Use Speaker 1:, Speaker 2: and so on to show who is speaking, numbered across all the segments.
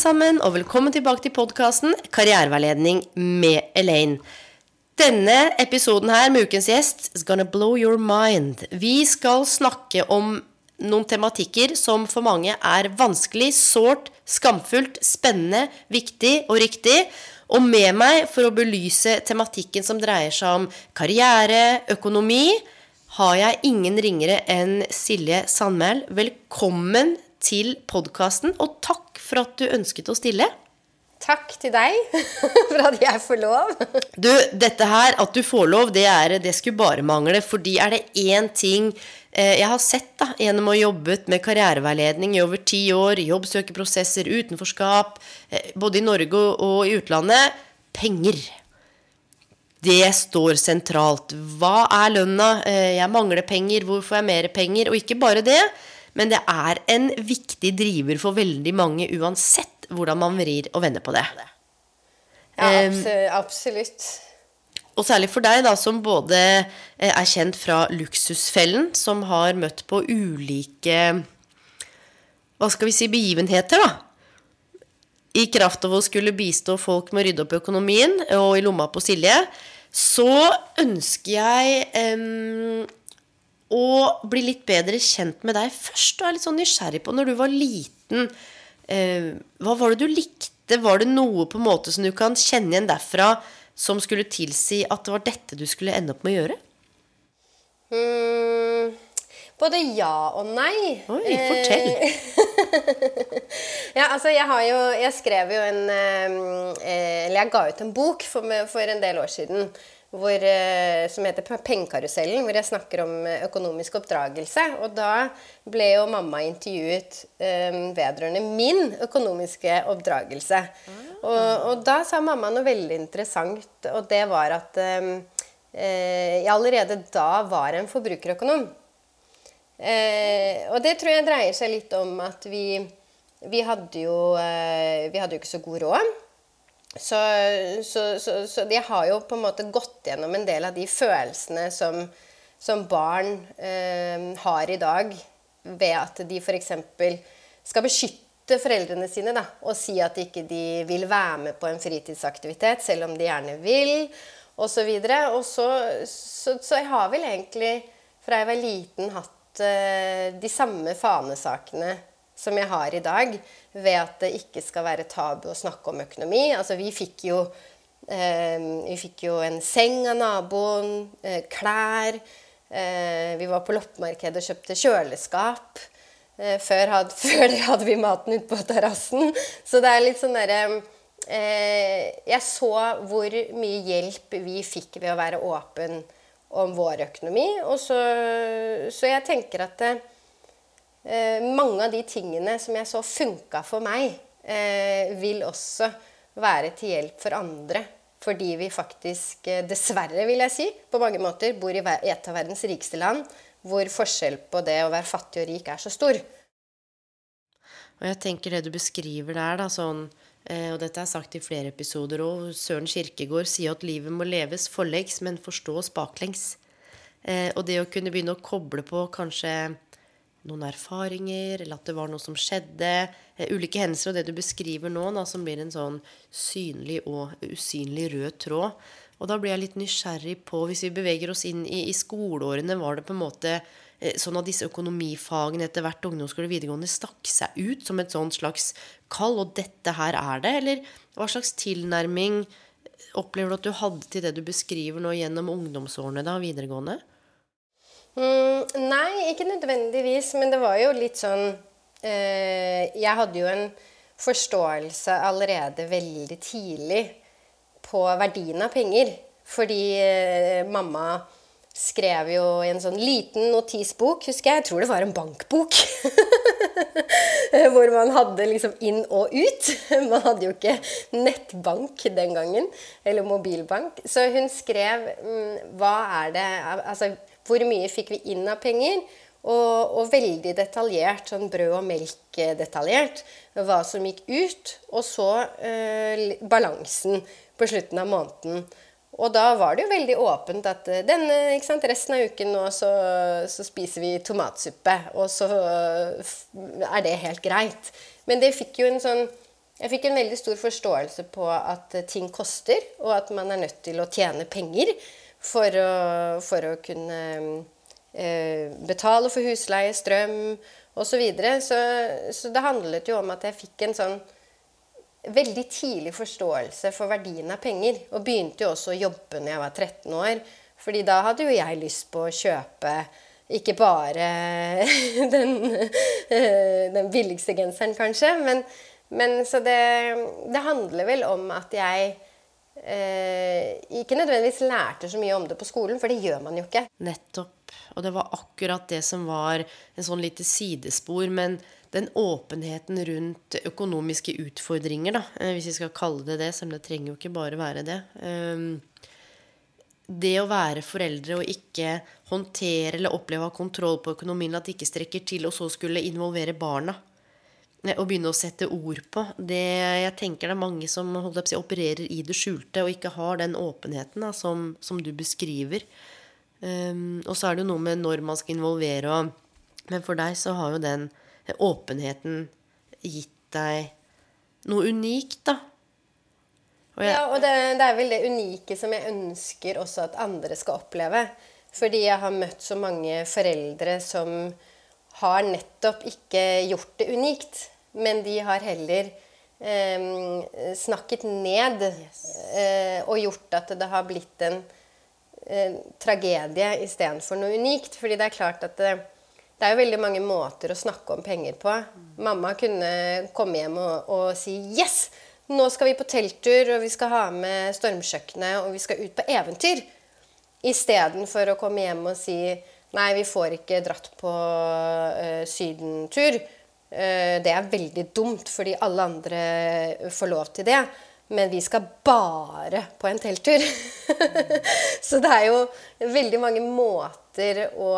Speaker 1: Sammen, og velkommen tilbake til podkasten Karriereveiledning med Elaine. Denne episoden her med ukens gjest is gonna blow your mind. Vi skal snakke om noen tematikker som for mange er vanskelig, sårt, skamfullt, spennende, viktig og riktig. Og med meg for å belyse tematikken som dreier seg om karriere, økonomi, har jeg ingen ringere enn Silje Sandmæl. Velkommen til podkasten, og takk for at du ønsket å stille.
Speaker 2: Takk til deg for at jeg får lov.
Speaker 1: Du, dette her, at du får lov, det, er, det skulle bare mangle. Fordi er det én ting jeg har sett da, gjennom å ha jobbet med karriereveiledning i over ti år, jobbsøkeprosesser, utenforskap, eh, både i Norge og, og i utlandet penger. Det står sentralt. Hva er lønna? Eh, jeg mangler penger. Hvor får jeg mer penger? Og ikke bare det, men det er en viktig driver for veldig mange uansett hvordan man vrir og vender på det.
Speaker 2: Ja, absolutt.
Speaker 1: Og særlig for deg, da, som både eh, er kjent fra Luksusfellen, som har møtt på ulike Hva skal vi si begivenheter, da. I kraft av å skulle bistå folk med å rydde opp i økonomien og i lomma på Silje, så ønsker jeg um, å bli litt bedre kjent med deg først. Og er litt sånn nysgjerrig på når du var liten. Uh, hva var det du likte? Var det noe på en måte som du kan kjenne igjen derfra, som skulle tilsi at det var dette du skulle ende opp med å gjøre?
Speaker 2: Mm, både ja og nei.
Speaker 1: Oi, fortell.
Speaker 2: ja, altså jeg har jo Jeg skrev jo en eh, eh, Eller jeg ga ut en bok for, for en del år siden hvor, eh, som heter Pengekarusellen, hvor jeg snakker om eh, økonomisk oppdragelse. Og da ble jo mamma intervjuet um, vedrørende min økonomiske oppdragelse. Og, og da sa mamma noe veldig interessant, og det var at um, jeg allerede da var en forbrukerøkonom. Eh, og det tror jeg dreier seg litt om at vi, vi, hadde, jo, eh, vi hadde jo ikke så god råd. Så, så, så, så de har jo på en måte gått gjennom en del av de følelsene som, som barn eh, har i dag, ved at de f.eks. skal beskytte foreldrene sine da, og si at ikke de vil være med på en fritidsaktivitet, selv om de gjerne vil, osv. Og så, så, så jeg har vel egentlig fra jeg var liten hatt eh, de samme fanesakene som jeg har i dag, ved at det ikke skal være tabu å snakke om økonomi. Altså, vi fikk jo, eh, vi fikk jo en seng av naboen, eh, klær. Eh, vi var på loppemarkedet og kjøpte kjøleskap. Eh, før, had, før det hadde vi maten ute på terrassen. Så det er litt sånn derre eh, Jeg så hvor mye hjelp vi fikk ved å være åpen om vår økonomi. Og så, så jeg tenker at det, eh, mange av de tingene som jeg så funka for meg, eh, vil også være til hjelp for andre. Fordi vi faktisk, eh, dessverre vil jeg si, på mange måter bor i et av verdens rikeste land, hvor forskjell på det å være fattig og rik er så stor.
Speaker 1: Og jeg tenker det du beskriver der, da, sånn eh, Og dette er sagt i flere episoder òg. Søren Kirkegård sier at livet må leves forlengs, men forstås baklengs. Eh, og det å kunne begynne å koble på kanskje noen erfaringer, eller at det var noe som skjedde. Eh, ulike hendelser, og det du beskriver nå, da, som blir en sånn synlig og usynlig rød tråd. Og da blir jeg litt nysgjerrig på, hvis vi beveger oss inn i, i skoleårene, var det på en måte eh, sånn at disse økonomifagene etter hvert ungdomsskole og videregående stakk seg ut som et sånt slags kall, og dette her er det? Eller hva slags tilnærming opplever du at du hadde til det du beskriver nå gjennom ungdomsårene da, videregående?
Speaker 2: Mm, nei, ikke nødvendigvis, men det var jo litt sånn eh, Jeg hadde jo en forståelse allerede veldig tidlig på verdien av penger. Fordi eh, mamma skrev jo i en sånn liten notisbok, husker jeg. Jeg tror det var en bankbok. Hvor man hadde liksom inn og ut. Man hadde jo ikke nettbank den gangen. Eller mobilbank. Så hun skrev mm, hva er det Altså hvor mye fikk vi inn av penger? Og, og, veldig detaljert, sånn brød og melk-detaljert, hva som gikk ut. Og så eh, balansen på slutten av måneden. Og da var det jo veldig åpent at eh, denne, sant, resten av uken nå så, så, spiser vi tomatsuppe, og så eh, er det helt greit. Men det fikk jo en sånn Jeg fikk en veldig stor forståelse på at eh, ting koster, og at man er nødt til å tjene penger for å, for å kunne eh, betale for husleie, strøm osv. Så, videre. så Så det handlet jo om at jeg fikk en sånn veldig tidlig forståelse for verdien av penger. Og begynte jo også å jobbe når jeg var 13 år. fordi da hadde jo jeg lyst på å kjøpe ikke bare den, den billigste genseren, kanskje. Men, men så det, det, handler vel om at jeg eh, ikke nødvendigvis lærte så mye om det på skolen, for det gjør man jo ikke.
Speaker 1: Nettopp. Og det var akkurat det som var en sånn lite sidespor. men den åpenheten rundt økonomiske utfordringer, da, eh, hvis vi skal kalle det det, selv om det trenger jo ikke bare være det. Ehm, det å være foreldre og ikke håndtere eller oppleve å ha kontroll på økonomien, at det ikke strekker til, og så skulle involvere barna eh, og begynne å sette ord på det, Jeg tenker det er mange som si, opererer i det skjulte og ikke har den åpenheten da, som, som, du beskriver. Um, og så er det jo noe med når man skal involvere og Men for deg så har jo den åpenheten gitt deg noe unikt, da?
Speaker 2: Og jeg, ja, og det, det, er vel det unike som jeg ønsker også at andre skal oppleve. Fordi jeg har møtt så mange foreldre som har nettopp ikke gjort det unikt. Men de har heller eh, snakket ned yes. eh, og gjort at det har blitt en eh, tragedie istedenfor noe unikt. Fordi det er klart at det, det er jo veldig mange måter å snakke om penger på. Mamma kunne komme hjem og, og si 'Yes! Nå skal vi på telttur, og vi skal ha med stormkjøkkenet, og vi skal ut på eventyr.' Istedenfor å komme hjem og si 'Nei, vi får ikke dratt på uh, sydentur'. Uh, det er veldig dumt, fordi alle andre får lov til det. Men vi skal bare på en telttur. Så det er jo veldig mange måter å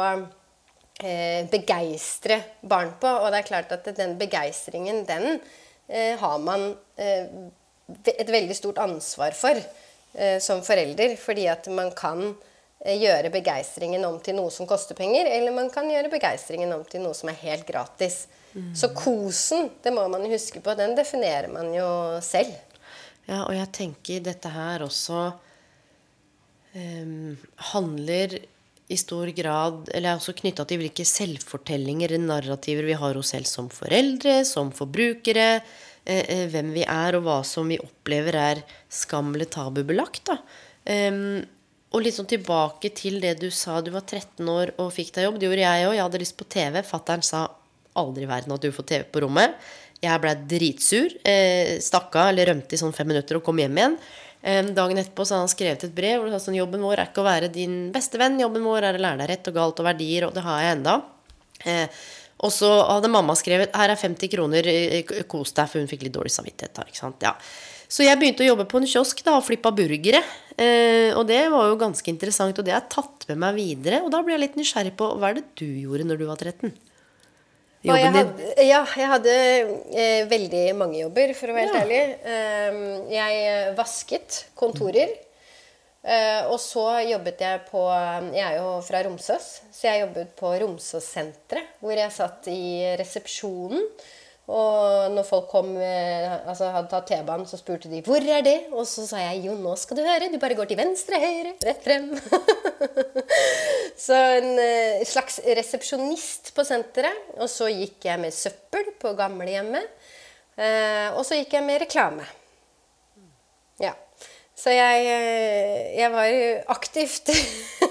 Speaker 2: eh, begeistre barn på. Og det er klart at den begeistringen, den eh, har man eh, et veldig stort ansvar for eh, som forelder. Fordi at man kan eh, gjøre begeistringen om til noe som koster penger, eller man kan gjøre begeistringen om til noe som er helt gratis. Mm. Så kosen, det må man huske på, den definerer man jo selv.
Speaker 1: Ja, og jeg tenker dette her også um, handler i stor grad Eller er også knytta til hvilke selvfortellinger narrativer vi har hos selv som foreldre, som forbrukere. Eh, eh, hvem vi er, og hva som vi opplever er skam eller tabubelagt. Da. Um, og litt sånn tilbake til det du sa. Du var 13 år og fikk deg jobb. Det gjorde jeg òg. Jeg hadde lyst på TV. Fattern sa aldri i verden at du får TV på rommet. Jeg blei dritsur. Eh, stakk eller rømte i sånn fem minutter og kom hjem igjen. Dagen etterpå så hadde han skrevet et brev hvor det sa sånn Jobben vår er ikke å være din beste venn. Jobben vår er å lære deg rett og galt og verdier, og det har jeg enda. Eh, og så hadde mamma skrevet her er 50 kroner, eh, kos deg, for hun fikk litt dårlig samvittighet. da, ikke sant? Ja. Så jeg begynte å jobbe på en kiosk da, og flippa burgere. Eh, og det var jo ganske interessant, og det har jeg tatt med meg videre. Og da ble jeg litt nysgjerrig på hva er det du gjorde når du var 13?
Speaker 2: jobben jeg hadde. Ja, jeg hadde eh, veldig mange jobber, for å være helt ja. ærlig. Um, jeg eh, vasket kontorer. Uh, og så jobbet jeg på Jeg er jo fra Romsås, så jeg jobbet på Romsåssenteret, hvor jeg satt i resepsjonen og når folk kom, altså hadde tatt T-banen, så spurte de 'Hvor er det?' Og så sa jeg 'Jo, nå skal du høre. Du bare går til venstre, høyre, rett frem'. så en uh, slags resepsjonist på senteret. Og så gikk jeg med søppel på gamlehjemmet. Uh, og så gikk jeg med reklame. Ja. Så jeg, jeg var aktivt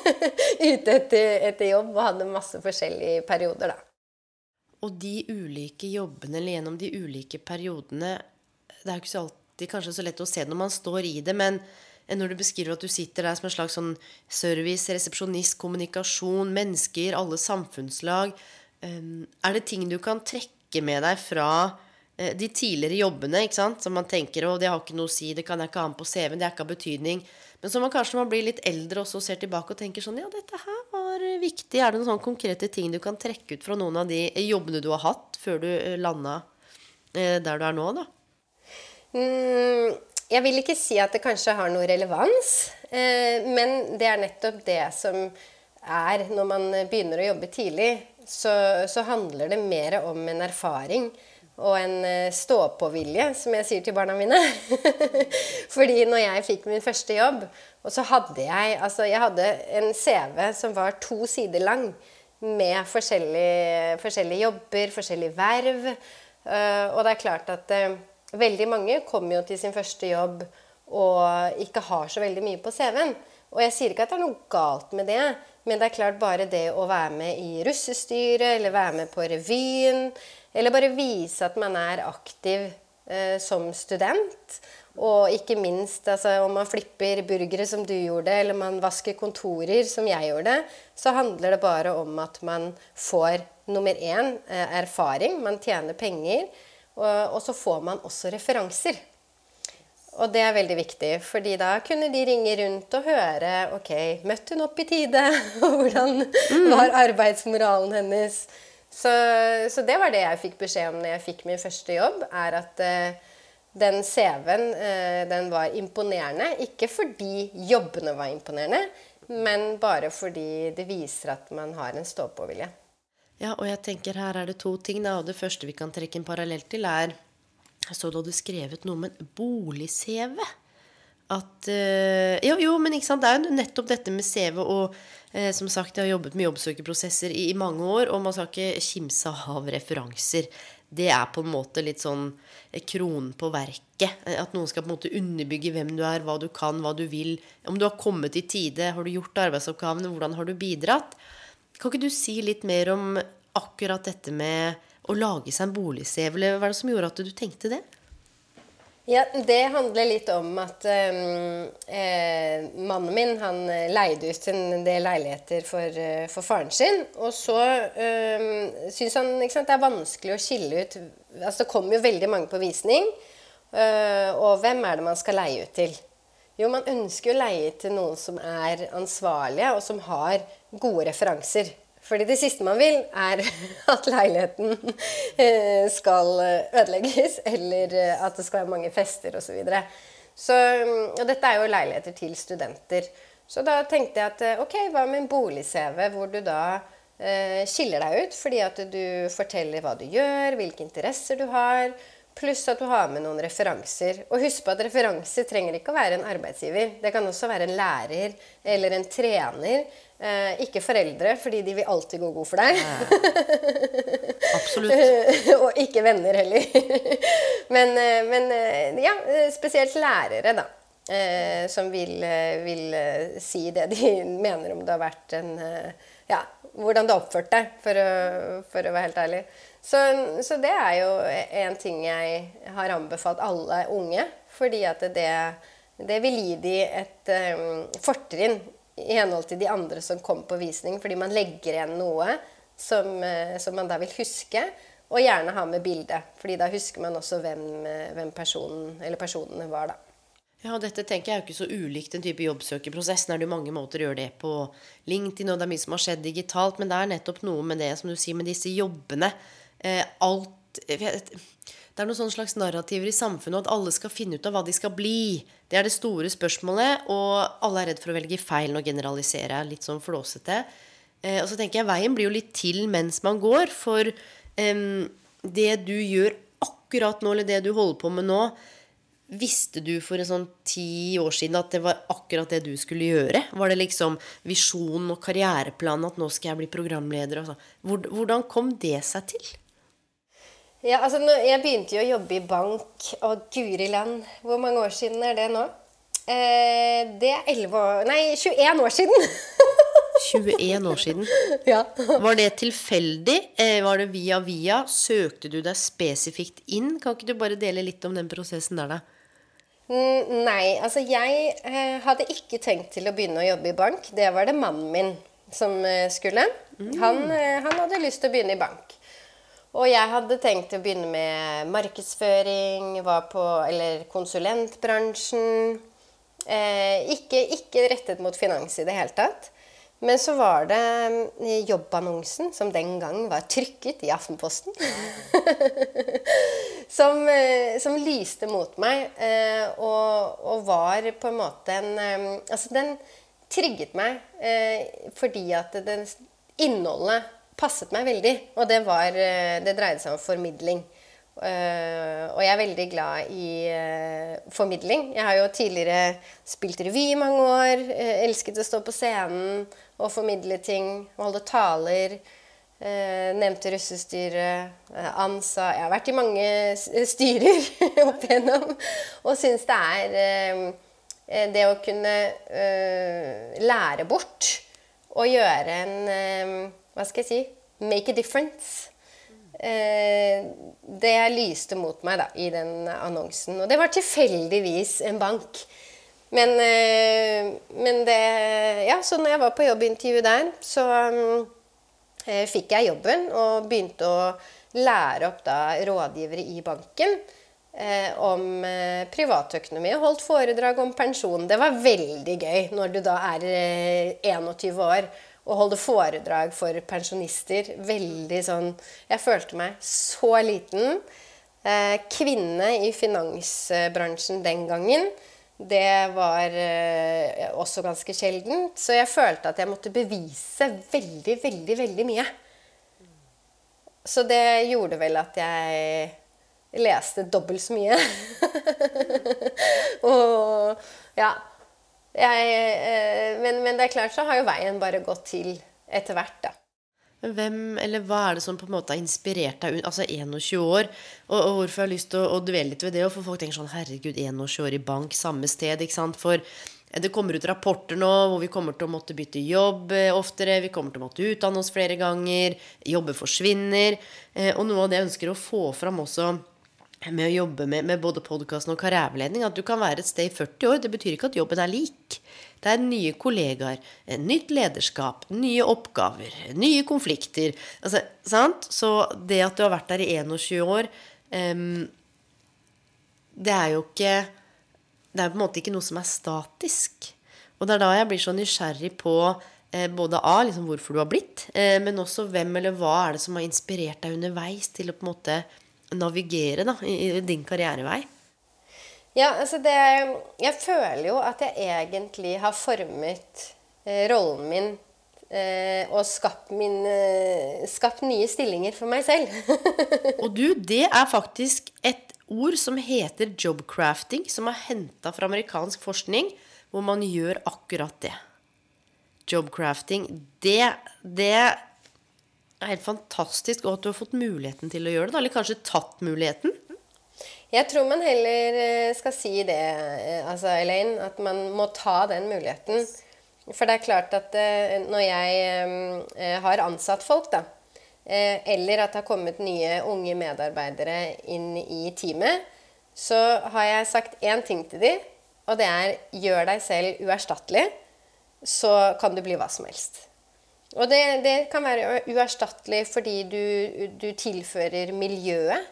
Speaker 2: ute etter, etter jobb og hadde masse forskjellige perioder, da.
Speaker 1: Og de ulike jobbene, eller gjennom de ulike periodene Det er jo ikke så alltid kanskje så lett å se når man står i det, men når du beskriver at du sitter der som en slags sånn service, resepsjonist, kommunikasjon, mennesker, alle samfunnslag um, Er det ting du kan trekke med deg fra uh, de tidligere jobbene, ikke sant? som man tenker å, det har ikke noe å si, det kan jeg ikke ha med på CV-en, det er ikke av betydning. Men så man kanskje når man blir litt eldre også ser tilbake og tenker sånn Ja, dette her var viktig. Er det noen sånne konkrete ting du kan trekke ut fra noen av de jobbene du har hatt før du eh, landa eh, der du er nå, da?
Speaker 2: Mm, jeg vil ikke si at det kanskje har noe relevans. Eh, men det er nettopp det som er når man begynner å jobbe tidlig, så, så handler det mer om en erfaring og en eh, stå-på-vilje, som jeg sier til barna mine. Fordi når jeg fikk min første jobb, og så hadde jeg altså jeg hadde en CV som var to sider lang, med forskjellige, forskjellige jobber, forskjellige verv. Eh, og det er klart at uh, veldig mange kommer jo til sin første jobb og ikke har så veldig mye på CV-en. Og jeg sier ikke at det er noe galt med det, men det er klart bare det å være med i russestyret, eller være med på revyen, eller bare vise at man er aktiv eh, som student. Og ikke minst altså, om man flipper burgere som du gjorde, eller man vasker kontorer som jeg gjorde, så handler det bare om at man får nummer én eh, erfaring, man tjener penger, og, og så får man også referanser. Og det er veldig viktig, fordi da kunne de ringe rundt og høre Ok, møtte hun opp i tide? Hvordan mm. var arbeidsmoralen hennes? Så, så, det var det jeg fikk beskjed om når jeg fikk min første jobb, er at uh, den CV-en uh, den var imponerende. Ikke fordi jobbene var imponerende, men bare fordi det viser at man har en stå-på-vilje.
Speaker 1: Ja, og jeg tenker her er det to ting. Da. Det første vi kan trekke en parallell til, er Jeg så du hadde skrevet noe om en bolig-CV. At uh, jo, jo, men ikke sant, det er jo nettopp dette med CV og Eh, som sagt, jeg har jobbet med jobbsøkerprosesser i, i, mange år, og man skal ikke kimse av referanser. Det er på en måte litt sånn eh, kronen på verket. Eh, at noen skal på en måte underbygge hvem du er, hva du kan, hva du vil. Om du har kommet i tide, har du gjort arbeidsoppgavene, hvordan har du bidratt? Kan ikke du si litt mer om akkurat dette med å lage seg en bolig-CV? Hva er det som gjorde at du tenkte det?
Speaker 2: Ja, Det handler litt om at um, eh, mannen min han eh, leide ut en del leiligheter for, uh, for faren sin. Og så um, syns han sant, det er vanskelig å skille ut altså Det kommer jo veldig mange på visning. Uh, og hvem er det man skal leie ut til? Jo, man ønsker å leie til noen som er ansvarlige, og som har gode referanser. Fordi det siste man vil, er at leiligheten eh, skal ødelegges, eller eh, at det skal være mange fester osv. Så, så mm, og dette er jo leiligheter til studenter. Så da tenkte jeg at eh, ok, hva med en bolig-CV hvor du da eh, skiller deg ut fordi at du forteller hva du gjør, hvilke interesser du har, pluss at du har med noen referanser. Og husk på at referanser trenger ikke å være en arbeidsgiver. Det kan også være en lærer eller en trener Eh, ikke foreldre, fordi de vil alltid gå god for deg.
Speaker 1: Absolutt.
Speaker 2: og ikke venner heller. men, eh, men, eh, ja, spesielt lærere, da. Eh, som vil, eh, vil, si det de mener om det har vært en Ja, hvordan du har oppført deg, for å, for å være helt ærlig. Så, så, det er jo en ting jeg har anbefalt alle unge. Fordi at det, det vil gi dem et um, fortrinn i henhold til de andre som kommer på visning, fordi man legger igjen noe som, eh, som man da vil huske, og gjerne ha med bilde. fordi da husker man også hvem, eh, hvem personen eller personene var, da.
Speaker 1: Ja, og dette tenker jeg er jo ikke så ulikt en type jobbsøkerprosess. Det er jo mange måter å gjøre det på LinkedIn, og det er mye som har skjedd digitalt, men det er nettopp noe med det som du sier med disse jobbene. Eh, alt det er noen slags narrativer i samfunnet at alle skal finne ut av hva de skal bli. Det er det store spørsmålet, og alle er redd for å velge feil og generalisere. Litt sånn flåsete. Eh, og så tenker jeg veien blir jo litt til mens man går. For eh, det du gjør akkurat nå, eller det du holder på med nå, Visste du for en sånn ti år siden at det var akkurat det du skulle gjøre? Var det liksom visjonen og karriereplanen at nå skal jeg bli programleder? Sånn? Hvordan kom det seg til?
Speaker 2: Ja, altså, Jeg begynte jo å jobbe i bank, og guri land, hvor mange år siden er det nå? Eh, det er 11 år Nei, 21 år siden!
Speaker 1: 21 år siden.
Speaker 2: Ja.
Speaker 1: Var det tilfeldig? Eh, var det via via? Søkte du deg spesifikt inn? Kan ikke du bare dele litt om den prosessen der, da?
Speaker 2: Mm, Nei, altså jeg eh, hadde ikke tenkt til å begynne å jobbe i bank. Det var det mannen min som eh, skulle. Han, eh, han hadde lyst til å begynne i bank. Og jeg hadde tenkt å begynne med markedsføring, var på, eller konsulentbransjen. Eh, ikke, ikke rettet mot finans i det hele tatt. Men så var det eh, jobbannonsen, som den gang var trykket i Aftenposten, som, eh, som lyste mot meg, eh, og, og var på en måte en eh, Altså, den trigget meg eh, fordi at den innholdet passet meg veldig. Og det var eh, Det dreide seg om formidling. Uh, og jeg er veldig glad i uh, formidling. Jeg har jo tidligere spilt revy i mange år. Uh, elsket å stå på scenen og formidle ting. Holde taler. Nevnte russestyret, ANSA Jeg har vært i mange styrer opp igjennom. Og syns det er det å kunne lære bort og gjøre en Hva skal jeg si? Make a difference. Eh, det lyste mot meg da, i den annonsen. Og det var tilfeldigvis en bank. Men, eh, men det Ja, så når jeg var på jobbintervju der, så eh, fikk jeg jobben og begynte å lære opp da rådgivere i banken eh, om privatøkonomi og holdt foredrag om pensjon. Det var veldig gøy når du da er eh, 21 år og holde foredrag for pensjonister. Veldig sånn Jeg følte meg så liten. Eh, kvinne i finansbransjen den gangen. Det var eh, også ganske sjeldent. Så jeg følte at jeg måtte bevise veldig, veldig, veldig mye. Så det gjorde vel at jeg leste dobbelt så mye. Og ja. Jeg, eh, men, men det er klart så har jo veien bare gått til etter hvert, da.
Speaker 1: Hvem, eller hva er det som på en måte har inspirert deg? Altså 21 år. Og, og hvorfor jeg har lyst til å, å dvele litt ved det? For folk tenker sånn Herregud, 21 år i bank, samme sted. ikke sant? For det kommer ut rapporter nå hvor vi kommer til å måtte bytte jobb eh, oftere. Vi kommer til å måtte utdanne oss flere ganger. Jobber forsvinner. Eh, og noe av det jeg ønsker å få fram også med å jobbe med, med både podkasten og karriereveiledning, at du kan være et sted i 40 år. Det betyr ikke at jobben er lik. Det er nye kollegaer, eh, nytt lederskap, nye oppgaver, nye konflikter. Altså, sant? Så det at du har vært der i 21 år um, Det er jo ikke Det er på en måte ikke noe som er statisk. Og det er da jeg blir så nysgjerrig på eh, både A, liksom hvorfor du har blitt, eh, men også hvem eller hva er det som har inspirert deg underveis til å på en måte navigere da, i, i din karrierevei.
Speaker 2: Ja, altså det Jeg føler jo at jeg egentlig har formet eh, rollen min eh, og skapt, min, eh, skapt nye stillinger for meg selv.
Speaker 1: Og du, det er faktisk et ord som heter jobcrafting, som er henta fra amerikansk forskning, hvor man gjør akkurat det. Jobcrafting. Det, det er helt fantastisk, og at du har fått muligheten til å gjøre det. Eller kanskje tatt muligheten.
Speaker 2: Jeg tror man heller eh, skal si det, eh, altså Elaine, at man må ta den muligheten. For det er klart at eh, når jeg har ansatt folk, da, eller at det har kommet nye unge medarbeidere inn i teamet, så har jeg sagt én ting til dem, og det er gjør deg selv uerstattelig, så kan du bli hva som helst. Og det, det kan være uerstattelig fordi du, du tilfører miljøet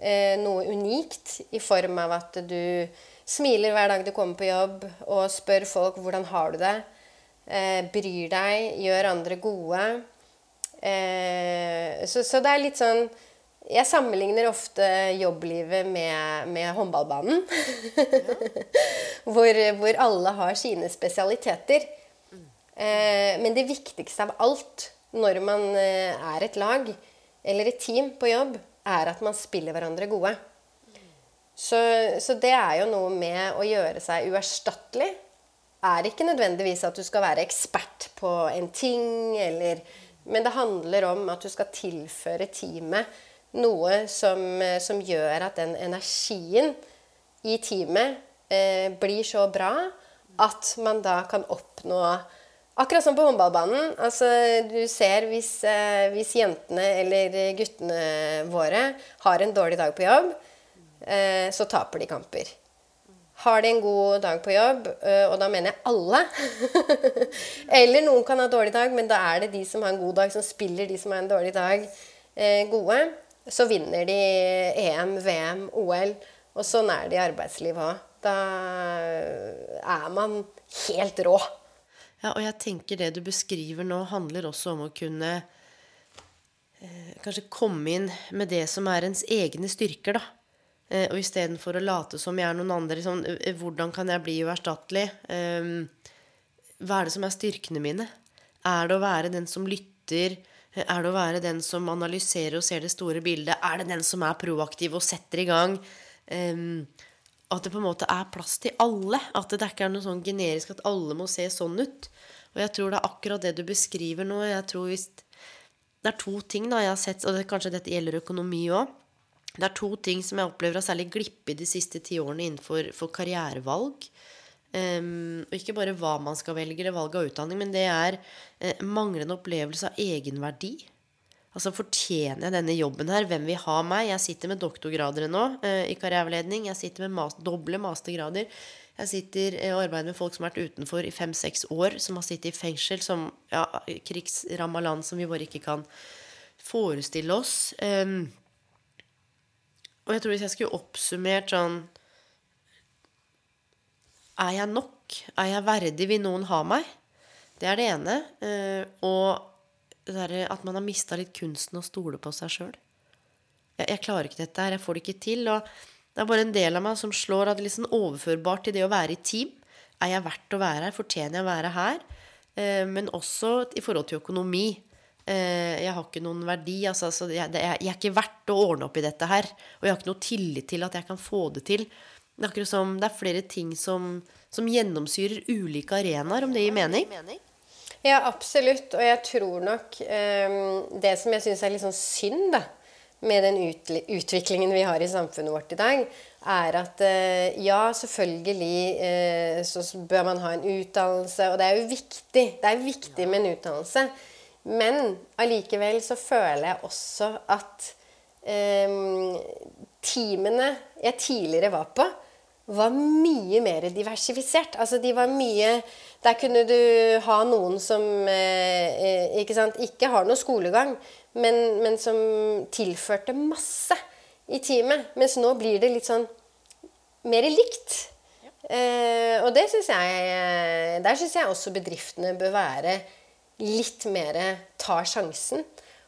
Speaker 2: eh, noe unikt i form av at du smiler hver dag du kommer på jobb og spør folk hvordan har du det. Eh, bryr deg, gjør andre gode. Eh, så, så det er litt sånn Jeg sammenligner ofte jobblivet med, med håndballbanen. hvor, hvor alle har sine spesialiteter. Eh, men det viktigste av alt når man eh, er et lag eller et team på jobb, er at man spiller hverandre gode. Så, så det er jo noe med å gjøre seg uerstattelig. Er ikke nødvendigvis at du skal være ekspert på en ting, eller, men det handler om at du skal tilføre teamet noe som, eh, som gjør at den energien i teamet eh, blir så bra at man da kan oppnå Akkurat som på håndballbanen. Altså, du ser hvis, eh, hvis jentene eller guttene våre har en dårlig dag på jobb, eh, så taper de kamper. Har de en god dag på jobb, eh, og da mener jeg alle Eller noen kan ha dårlig dag, men da er det de som har en god dag, som spiller de som har en dårlig dag, eh, gode. Så vinner de EM, VM, OL. Og sånn er det i arbeidslivet òg. Da er man helt rå.
Speaker 1: Ja, og jeg tenker det du beskriver nå, handler også om å kunne eh, kanskje komme inn med det som er ens egne styrker, da. Eh, og istedenfor å late som jeg er noen andre, eh, hvordan kan jeg bli uerstattelig? Eh, hva er det som er styrkene mine? Er det å være den som lytter? Er det å være den som analyserer og ser det store bildet? Er det den som er proaktiv og setter i gang? Um, at det på en måte er plass til alle. At det ikke er noe sånn generisk at alle må se sånn ut. Og jeg tror det er akkurat det du beskriver nå. Jeg tror hvis Det er to ting da jeg har sett, og det, kanskje dette gjelder økonomi òg. Det er to ting som jeg opplever har særlig glippet de siste ti årene innenfor karrierevalg. Um, og ikke bare hva man skal velge, eller valg av utdanning, men det er uh, manglende opplevelse av egenverdi. Altså fortjener jeg denne jobben her? Hvem vil ha meg? Jeg sitter med doktorgrader nå eh, i karriereveiledning. Jeg sitter med mas doble mastergrader. Jeg sitter uh, og arbeider med folk som har vært utenfor i fem-seks år, som har sittet i fengsel, som ja, krigsramma land som vi bare ikke kan forestille oss. Um, og jeg tror hvis jeg skulle oppsummert sånn Er jeg nok? Er jeg verdig? Vil noen ha meg? Det er det ene. Uh, og der, at man har mista litt kunsten å stole på seg sjøl. Jeg, jeg, klarer ikke dette her. Jeg får det ikke til. Og det er bare en del av meg som slår at det er sånn overførbart til det å være i team. Er jeg verdt å være her? Fortjener jeg å være her? Eh, men også i forhold til økonomi. Eh, jeg har ikke noen verdi. Altså, altså, jeg, jeg, jeg, er ikke verdt å ordne opp i dette her. Og jeg har ikke noe tillit til at jeg kan få det til. Det er, som, det er flere ting som, som gjennomsyrer ulike arenaer, om det gir mening.
Speaker 2: Ja, absolutt. Og jeg tror nok um, Det som jeg syns er litt sånn synd da, med den utviklingen vi har i samfunnet vårt i dag, er at uh, ja, selvfølgelig uh, så bør man ha en utdannelse, og det er jo viktig. Det er viktig med en utdannelse. Men allikevel så føler jeg også at eh, teamene jeg tidligere var på, var mye mer diversifisert. Altså de var mye Der kunne du ha noen som eh, eh, ikke, sant, ikke har noe skolegang, men, men, som tilførte masse i teamet. Mens nå blir det litt sånn mer likt. Eh, og det syns jeg Der syns jeg også bedriftene bør være litt mer tar sjansen.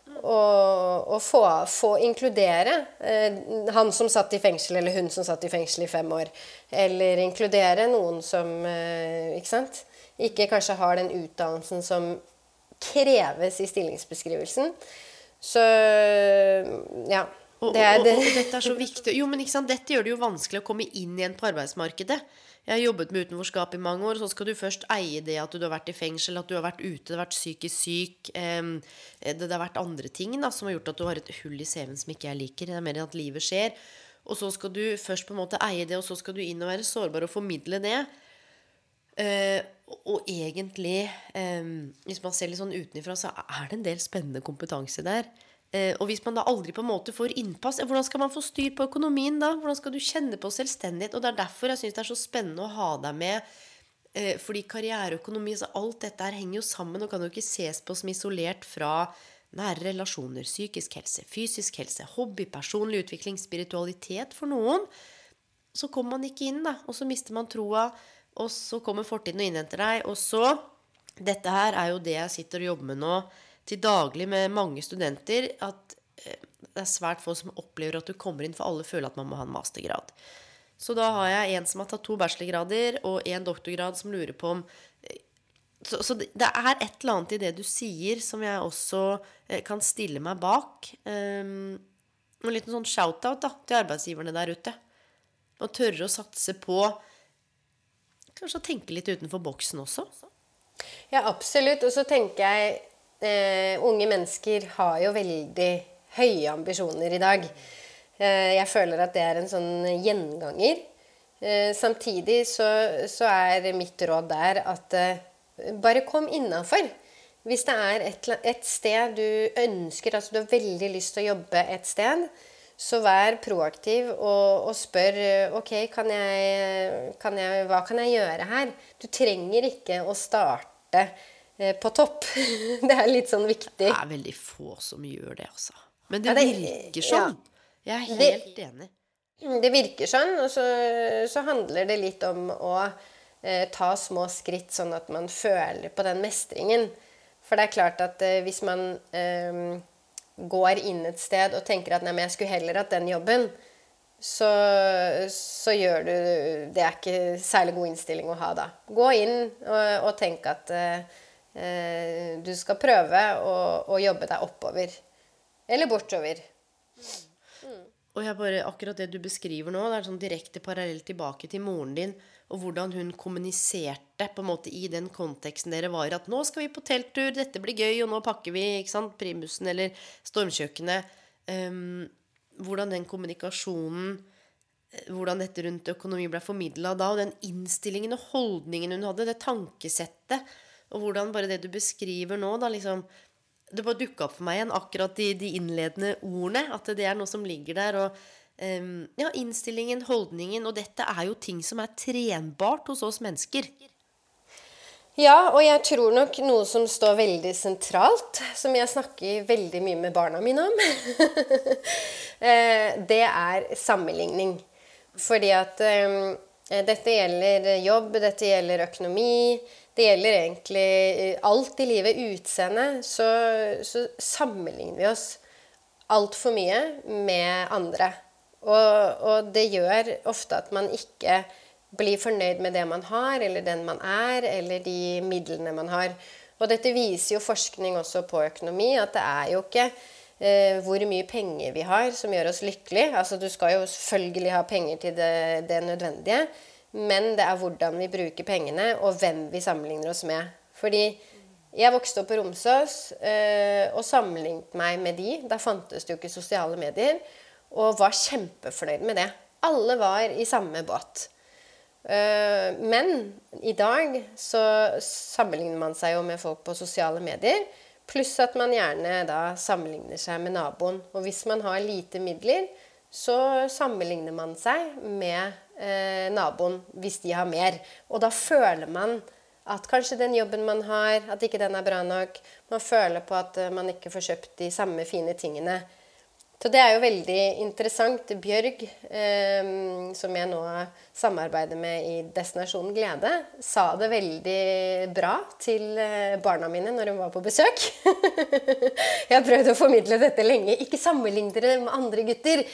Speaker 2: Og, og få, få, inkludere eh, han som satt i fengsel, eller hun som satt i fengsel i fem år. Eller inkludere noen som eh, ikke sant? Ikke kanskje har den utdannelsen som kreves i stillingsbeskrivelsen. Så ja.
Speaker 1: Det er det. Og, og, og, dette er så viktig. Jo, men ikke sant? Dette gjør det jo vanskelig å komme inn igjen på arbeidsmarkedet. Jeg har jobbet med utenforskap i mange år, så skal du først eie det at du har vært i fengsel, at du har vært ute, du har vært psykisk syk eh, det, har vært andre ting da, som har gjort at du har et hull i CV-en som ikke jeg liker. Det er mer enn at livet skjer. Og så skal du først på en måte eie det, og så skal du inn og være sårbar og formidle det. Eh, og egentlig, hvis man ser litt sånn utenfra, så er det en del spennende kompetanse der. Eh, og hvis man da aldri på en måte får innpass, hvordan skal man få styr på økonomien da? Hvordan skal du kjenne på selvstendighet? Og det er derfor jeg syns det er så spennende å ha deg med. Eh, fordi karriereøkonomi, så alt dette her henger jo sammen og kan jo ikke ses på som isolert fra nære relasjoner, psykisk helse, fysisk helse, hobby, personlig utvikling, spiritualitet for noen. Så kommer man ikke inn, da. Og så mister man troa. Og så kommer fortiden og innhenter deg. Og så Dette her er jo det jeg sitter og jobber med nå til daglig med mange studenter at eh, det er svært få som opplever at du kommer inn, for alle føler at man må ha en mastergrad. Så da har jeg en som har tatt to bachelorgrader, og en doktorgrad som lurer på om eh, så, så, det er et eller annet i det du sier, som jeg også eh, kan stille meg bak. Um, en liten sånn shout-out da, til arbeidsgiverne der ute. Og tørre å satse på Kanskje å tenke litt utenfor boksen også.
Speaker 2: Ja, absolutt. Og så tenker jeg eh, unge mennesker har jo veldig høye ambisjoner i dag. Eh, jeg føler at det er en sånn gjenganger. Eh, samtidig så, så, er mitt råd der at eh, bare kom innafor. Hvis det er et, et, sted du ønsker, altså du har veldig lyst til å jobbe et sted, så vær proaktiv og, og spør ok, kan jeg, kan jeg, hva kan jeg gjøre her? Du trenger ikke å starte eh, på topp. det er litt sånn viktig. Det
Speaker 1: er veldig få som gjør det, altså. Men det, ja, det virker sånn. Ja. Jeg er helt det, enig.
Speaker 2: Det virker sånn, og så, så handler det litt om å eh, ta små skritt, sånn at man føler på den mestringen. For det er klart at eh, hvis man eh, går inn et sted og tenker at nei, men jeg skulle heller hatt den jobben, så, så, gjør du Det er ikke særlig god innstilling å ha da. Gå inn og, og tenk at eh, eh, du skal prøve å, å, jobbe deg oppover. Eller bortover.
Speaker 1: Mm. Og jeg bare, akkurat det du beskriver nå, det er sånn direkte parallell tilbake til moren din og hvordan hun kommuniserte på en måte i den konteksten dere var. At 'nå skal vi på telttur, dette blir gøy, og nå pakker vi ikke sant, primusen eller stormkjøkkenet'. Um, hvordan den kommunikasjonen eh, Hvordan dette rundt økonomi ble formidla da, og den innstillingen og holdningen hun hadde, det tankesettet, og hvordan bare det du beskriver nå, da liksom Det bare dukka opp for meg igjen akkurat de, de innledende ordene. At det er noe som ligger der. og um, ja, innstillingen, holdningen. Og dette er jo ting som er trenbart hos oss mennesker.
Speaker 2: Ja, og jeg tror nok noe som står veldig sentralt, som jeg snakker veldig mye med barna mine om, eh, det er sammenligning. Fordi at um, dette gjelder jobb, dette gjelder økonomi, det gjelder egentlig alt i livet. Utseende. Så, så sammenligner vi oss altfor mye med andre. Og, og, det gjør ofte at man ikke blir fornøyd med det man har, eller den man er, eller de midlene man har. Og dette viser jo forskning også på økonomi, at det er jo ikke eh, hvor mye penger vi har som gjør oss lykkelige. Altså du skal jo selvfølgelig ha penger til det, det nødvendige, men det er hvordan vi bruker pengene, og hvem vi sammenligner oss med. Fordi jeg vokste opp på Romsås eh, og sammenlignet meg med de. Da fantes det jo ikke sosiale medier og var kjempefornøyd med det. Alle var i samme båt. Eh, men i dag så sammenligner man seg jo med folk på sosiale medier. Pluss at man gjerne da sammenligner seg med naboen. Og hvis man har lite midler, så sammenligner man seg med eh, naboen hvis de har mer. Og da føler man at kanskje den jobben man har, at ikke den er bra nok. Man føler på at eh, man ikke får kjøpt de samme fine tingene. Så det er jo veldig interessant. Bjørg, eh, som jeg nå samarbeider med i Destinasjon glede, sa det veldig bra til eh, barna mine når hun var på besøk. jeg har prøvd å formidle dette lenge. Ikke sammenlign dere med andre gutter.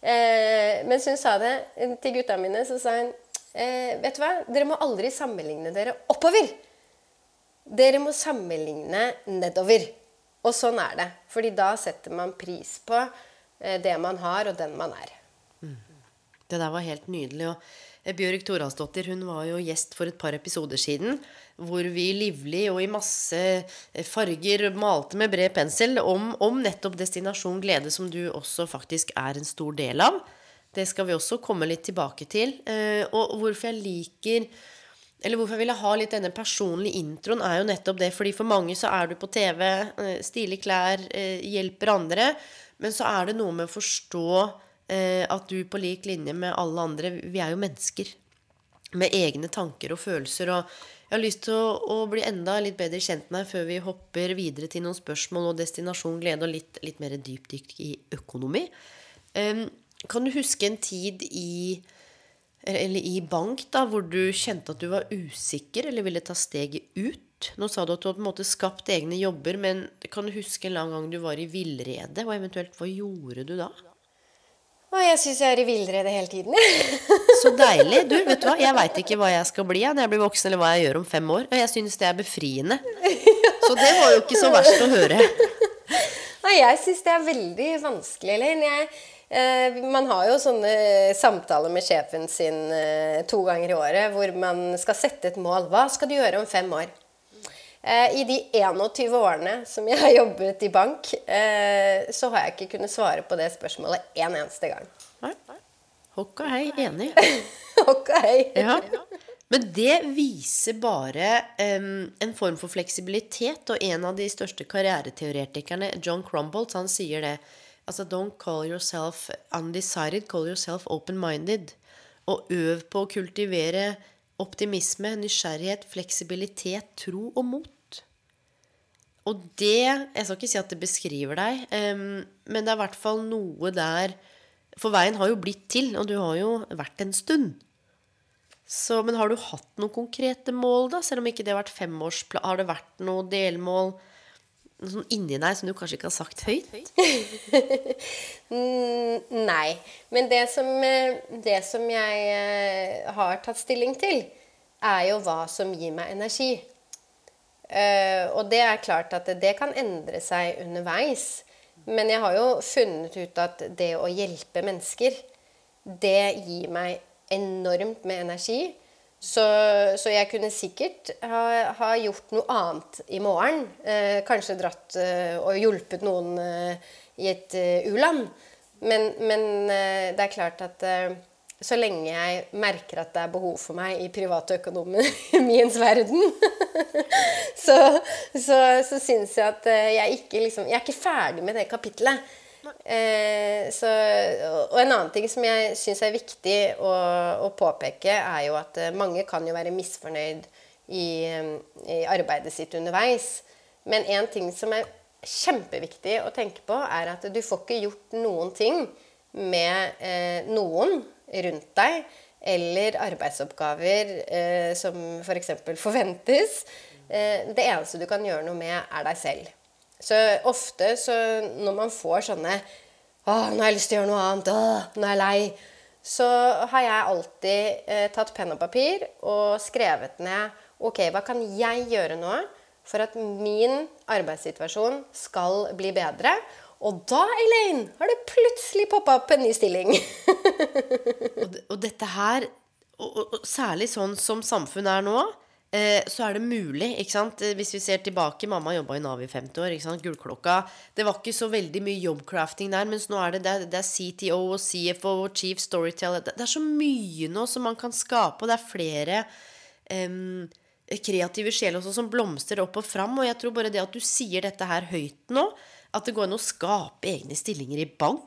Speaker 2: Eh, mens hun sa det til gutta mine, så sa hun eh, Vet du hva? Dere må aldri sammenligne dere oppover. Dere må sammenligne nedover. Og sånn er det. Fordi da setter man pris på Eh, det man har, og den man er. Mm.
Speaker 1: Det der var helt nydelig. og eh, Bjørg Thoralsdottir hun var jo gjest for et par episoder siden. Hvor vi livlig og i masse eh, farger malte med bred pensel om, om, nettopp Destinasjon glede, som du også faktisk er en stor del av. Det skal vi også komme litt tilbake til. Og hvorfor jeg liker eller hvorfor jeg ville ha litt denne personlige introen, er jo nettopp det. Fordi for mange så er du på TV, stilige klær, hjelper andre. Men så er det noe med å forstå eh, at du på lik linje med alle andre Vi er jo mennesker med egne tanker og følelser. Og jeg har lyst til å, å bli enda litt bedre kjent med deg før vi hopper videre til noen spørsmål og destinasjon glede og litt, litt mer dypdykk i økonomi. Um, kan du huske en tid i i bank da, hvor du kjente at du var usikker eller ville ta steget ut? Nå sa du at du hadde på en måte skapt egne jobber, men kan du huske en lang gang du var i villrede? Og eventuelt, hva gjorde du da?
Speaker 2: Å, jeg syns jeg er i villrede hele tiden.
Speaker 1: så deilig. Du, vet du hva, jeg veit ikke hva jeg skal bli når jeg blir voksen, eller hva jeg gjør om fem år. Og jeg syns det er befriende. Så det var jo ikke så verst å høre.
Speaker 2: Nei, jeg syns det er veldig vanskelig, Elin. Jeg Eh, man har jo sånne samtaler med sjefen sin eh, to ganger i året hvor man skal sette et mål. Hva skal du gjøre om fem år? Eh, I de 21 årene som jeg har jobbet i bank, eh, så har jeg ikke kunnet svare på det spørsmålet en eneste gang.
Speaker 1: Hokka hei, enig.
Speaker 2: Hokka hei.
Speaker 1: Ja. Men det viser bare um, en form for fleksibilitet, og en av de største karriereteoretikerne, John Crumbolt, han sier det. Altså, don't call yourself undecided, call yourself open-minded. Og øv på å kultivere optimisme, nysgjerrighet, fleksibilitet, tro og mot. Og det Jeg skal ikke si at det beskriver deg, men det er i hvert fall noe der For veien har jo blitt til, og du har jo vært en stund. Så, men har du hatt noen konkrete mål, da? Selv om ikke det har vært femårsplan? Har det vært noe delmål noe sånn inni deg som du kanskje ikke har sagt høyt?
Speaker 2: Mm, Nei. Men det som, eh, det som jeg eh, har tatt stilling til, er jo hva som gir meg energi. Eh, og det er klart at det kan endre seg underveis. Men jeg har jo funnet ut at det å hjelpe mennesker, det gir meg enormt med energi. Så, så jeg kunne sikkert ha, ha gjort noe annet i morgen. Eh, kanskje dratt eh, og hjulpet noen eh, i et eh, u-land. Men, men eh, det er klart at eh, så lenge jeg merker at det er behov for meg i privatøkonomiens verden, så, så, så syns jeg at jeg ikke liksom Jeg er ikke ferdig med det kapitlet. Eh, så, og en annen ting som jeg syns er viktig å, å påpeke, er jo at eh, mange kan jo være misfornøyd i, eh, i arbeidet sitt underveis. Men en ting som er kjempeviktig å tenke på, er at du får ikke gjort noen ting med eh, noen rundt deg, eller arbeidsoppgaver eh, som f.eks. For forventes. Eh, det eneste du kan gjøre noe med, er deg selv. Så ofte så når man får sånne Å, nå har jeg lyst til å gjøre noe annet. Å, nå er jeg lei. Så har jeg alltid eh, tatt penn og papir og skrevet ned Ok, hva kan jeg gjøre nå for at min arbeidssituasjon skal bli bedre? Og da, Elaine, har det plutselig poppa opp en ny stilling.
Speaker 1: Og, og dette her, og, og, og særlig sånn som samfunnet er nå, så er det mulig, ikke sant? Eh, Hvis vi ser tilbake, mamma jobba i Nav i 50 år, ikke sant? Gullklokka. Det var ikke så veldig mye jobbcrafting der, mens nå er det, det, er, det er CTO og CFO og Chief Storyteller. Det, er så mye nå som man kan skape, og det er flere um, kreative sjeler også som blomstrer opp og fram. Og jeg tror bare det at du sier dette her høyt nå, at det går an å skape egne stillinger i bank.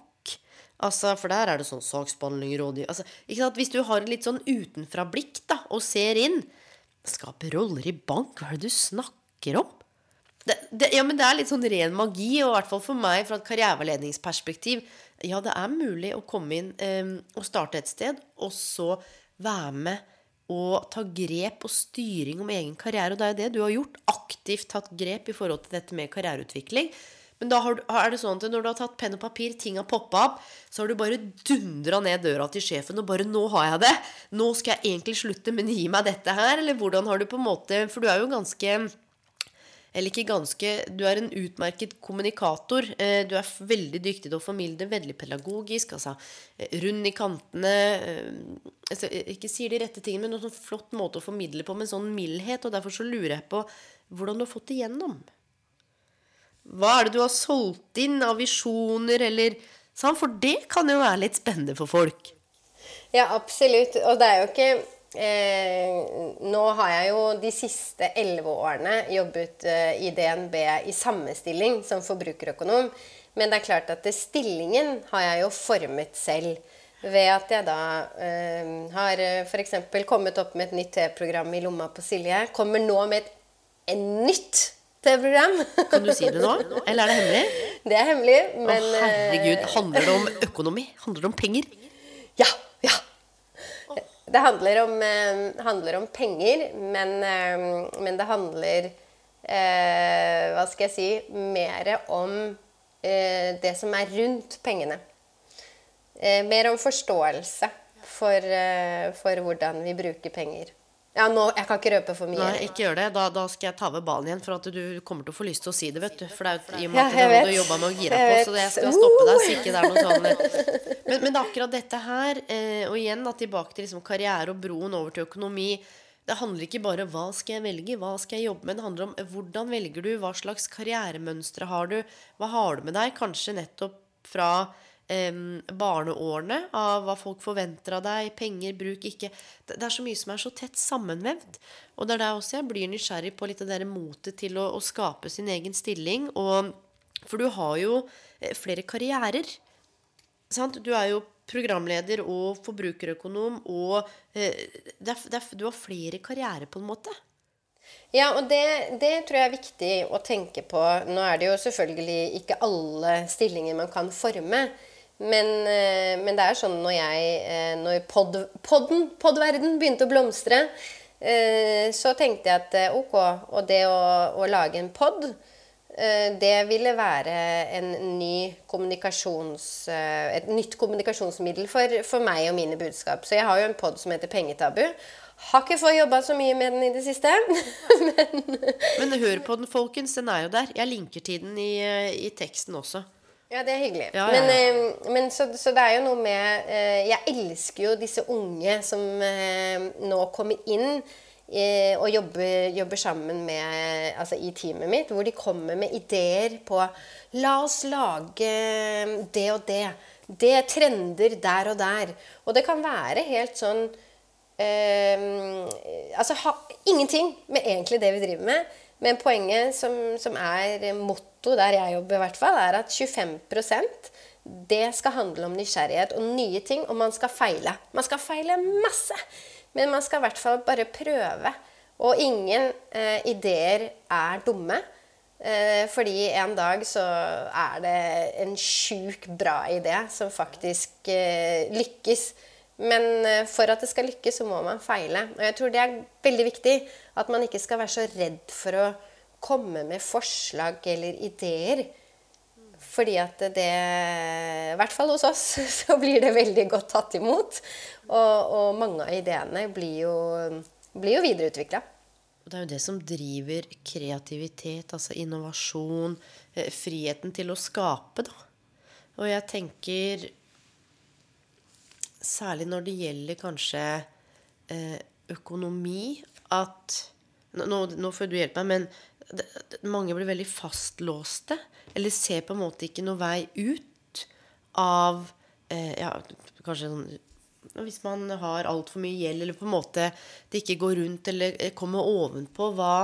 Speaker 1: Altså, For der er det sånn saksbehandling, rådgiver altså? Hvis du har et litt sånn utenfra-blikk da, og ser inn Skape roller i bank? Hva er det du snakker om? Det, det, ja, men det er litt sånn ren magi, og i hvert fall for meg fra et karriereveiledningsperspektiv. Ja, det er mulig å komme inn eh, og starte et sted, og så være med og ta grep og styring om egen karriere. Og det er jo det du har gjort. Aktivt tatt grep i forhold til dette med karriereutvikling. Men da har, er det sånn at når du har tatt penn og papir, ting har poppa opp, så har du bare dundra ned døra til sjefen og bare 'Nå har jeg det! Nå skal jeg egentlig slutte, men gi meg dette her.' Eller hvordan har du på en måte For du er jo ganske eller ikke ganske Du er en utmerket kommunikator. Eh, Du er veldig dyktig til å formidle, veldig pedagogisk. Altså eh, rund i kantene. eh, altså, Ikke sier de rette tingene, men en sånn flott måte å formidle på med sånn mildhet. Og derfor så lurer jeg på hvordan du har fått det gjennom. Hva er det du har solgt inn av visjoner, eller sånn? For det kan jo være litt spennende for folk.
Speaker 2: Ja, absolutt. Og det er jo ikke eh, Nå har jeg jo de siste elleve årene jobbet eh, i DNB i samme stilling som forbrukerøkonom. Men det er klart at det, stillingen har jeg jo formet selv. Ved at jeg da eh, har f.eks. kommet opp med et nytt T-program i lomma på Silje. Kommer nå med et en nytt TV-program.
Speaker 1: Kan du si det nå? Eller er det hemmelig?
Speaker 2: Det er hemmelig, men Å,
Speaker 1: herregud. Handler det om økonomi? Handler det om penger?
Speaker 2: Ja, ja. Det handler om, eh, handler om penger, men, eh, men det handler eh, Hva skal jeg si Mer om eh, det som er rundt pengene. Eh, mer om forståelse for, eh, for hvordan vi bruker penger. Ja, nå, Jeg kan ikke røpe for mye.
Speaker 1: Nei, ikke gjør det. Da, da skal jeg ta ved ballen igjen, for at du kommer til å få lyst til å si det, vet du. For det er jo i og med
Speaker 2: Ja,
Speaker 1: at det er noe du jobba med å gira på, så det jeg skal stoppe deg så ikke det er noe sånn men, men akkurat dette her, eh, og igjen da tilbake til liksom karriere og broen over til økonomi det handler ikke bare hva skal jeg velge, hva skal jeg jobbe med. Det handler om eh, hvordan velger du, hva slags karrieremønstre har du, hva har du med deg? Kanskje nettopp fra barneårene, av hva folk forventer av deg, penger, bruk, ikke Det er så mye som er så tett sammenvevd. Og det er der også jeg blir nysgjerrig på litt av det motet til å, å skape sin egen stilling. Og, for du har jo eh, flere karrierer. Sant? Du er jo programleder og forbrukerøkonom, og eh, det er, det er, du har flere karrierer, på en måte.
Speaker 2: Ja, og det, det tror jeg er viktig å tenke på. Nå er det jo selvfølgelig ikke alle stillinger man kan forme. Men, eh, men det er sånn når jeg eh, Når pod, podden, podverden begynte å blomstre, eh, så tenkte jeg at ok, og det å, å lage en pod det ville være en ny kommunikasjons, et nytt kommunikasjonsmiddel for, for meg og mine budskap. Så jeg har jo en pod som heter Pengetabu. Har ikke fått jobba så mye med den i det siste.
Speaker 1: Men men hør på den, folkens. Den er jo der. Jeg linker til den i, i teksten også.
Speaker 2: Ja, det er hyggelig.
Speaker 1: Ja, ja,
Speaker 2: Men,
Speaker 1: ja.
Speaker 2: eh, men så, så det er jo noe med eh, Jeg elsker jo disse unge som eh, nå kommer inn og jobber, jobber sammen med Altså i teamet mitt, hvor de kommer med ideer på La oss lage det og det. Det er trender der og der. Og det kan være helt sånn eh, altså ha, ingenting med egentlig det vi driver med. Men poenget som, som er motto der jeg jobber, i hvert fall, er at 25% det skal handle om nysgjerrighet og nye ting, og man skal feile. Man skal feile masse, men man skal i hvert fall bare prøve. Og ingen eh, ideer er dumme. Eh, fordi en dag så er det en sjukt bra idé som faktisk eh, lykkes. Men eh, for at det skal lykkes, så må man feile. Og jeg tror det er veldig viktig at man ikke skal være så redd for å komme med forslag eller ideer. Fordi at det I hvert fall hos oss så blir det veldig godt tatt imot. Og, og mange av ideene blir jo, blir jo videreutvikla.
Speaker 1: Det er jo det som driver kreativitet, altså innovasjon, eh, friheten til å skape, da. Og jeg tenker Særlig når det gjelder kanskje eh, økonomi, at nå, nå får du hjelpe meg, men mange blir veldig fastlåste. Eller ser på en måte ikke noe vei ut av eh, ja, kanskje sånn hvis man har altfor mye gjeld, eller på en måte det ikke går rundt eller eh, kommer ovenpå, hva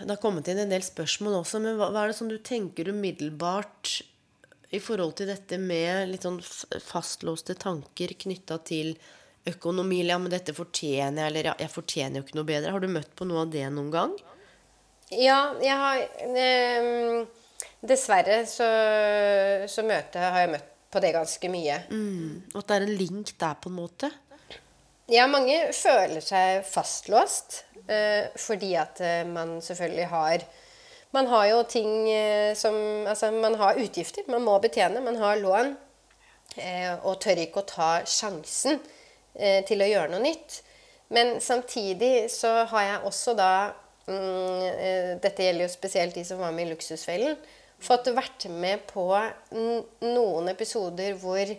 Speaker 1: Det har kommet inn en del spørsmål også, men hva, hva er det som du tenker umiddelbart i forhold til dette med litt sånn fastlåste tanker knytta til økonomi? Ja, men dette fortjener jeg, eller ja, jeg fortjener jo ikke noe bedre. Har du møtt på noe av det noen gang?
Speaker 2: Ja, jeg har eh, Dessverre så, så møte, har jeg møtt på det ganske mye.
Speaker 1: Mm, og at det er en link der, på en måte?
Speaker 2: Ja, mange føler seg fastlåst eh, fordi at eh, man selvfølgelig har Man har jo ting eh, som Altså, man har utgifter man må betjene. Man har lån. Eh, og tør ikke å ta sjansen eh, til å gjøre noe nytt. Men samtidig så har jeg også da mm, Dette gjelder jo spesielt de som var med i Luksusfellen. Fått vært med på noen episoder hvor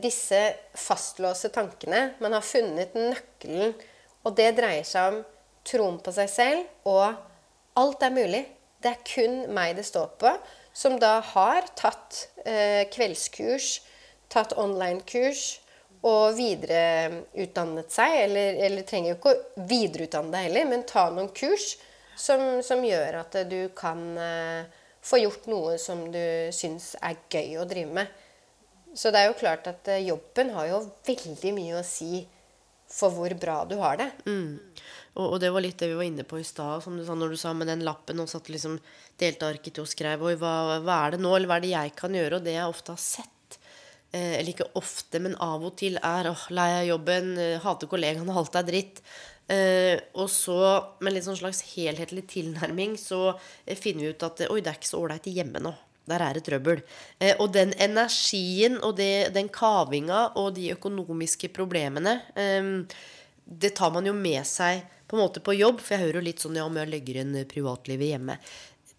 Speaker 2: disse fastlåste tankene Man har funnet nøkkelen, og det dreier seg om troen på seg selv og alt er mulig. Det er kun meg det står på. Som da har tatt eh, kveldskurs, tatt online-kurs og videreutdannet seg. Eller, eller trenger jo ikke å videreutdanne deg heller, men ta noen kurs som, som gjør at du kan eh, få gjort noe som du syns er gøy å drive med. Så det er jo klart at eh, jobben har jo veldig mye å si for hvor bra du har det.
Speaker 1: Mm. Og, og, det var litt det vi var inne på i stad, som du sa når du sa med den lappen og satt liksom til og skrev Oi, hva, hva, er det nå, eller hva er det jeg kan gjøre? Og det jeg ofte har sett, eh, eller ikke ofte, men av og til, er åh, lei av jobben, eh, hater kollegaene, alt er dritt. Eh, og så med litt sånn slags helhetlig tilnærming så eh, finner vi ut at oi, det er ikke så ålreit hjemme nå. Der er det trøbbel. Eh, og den energien og det, den kavinga og de økonomiske problemene, eh, det tar man jo med seg på en måte på jobb. For jeg hører jo litt sånn ja, om jeg legger inn privatlivet hjemme.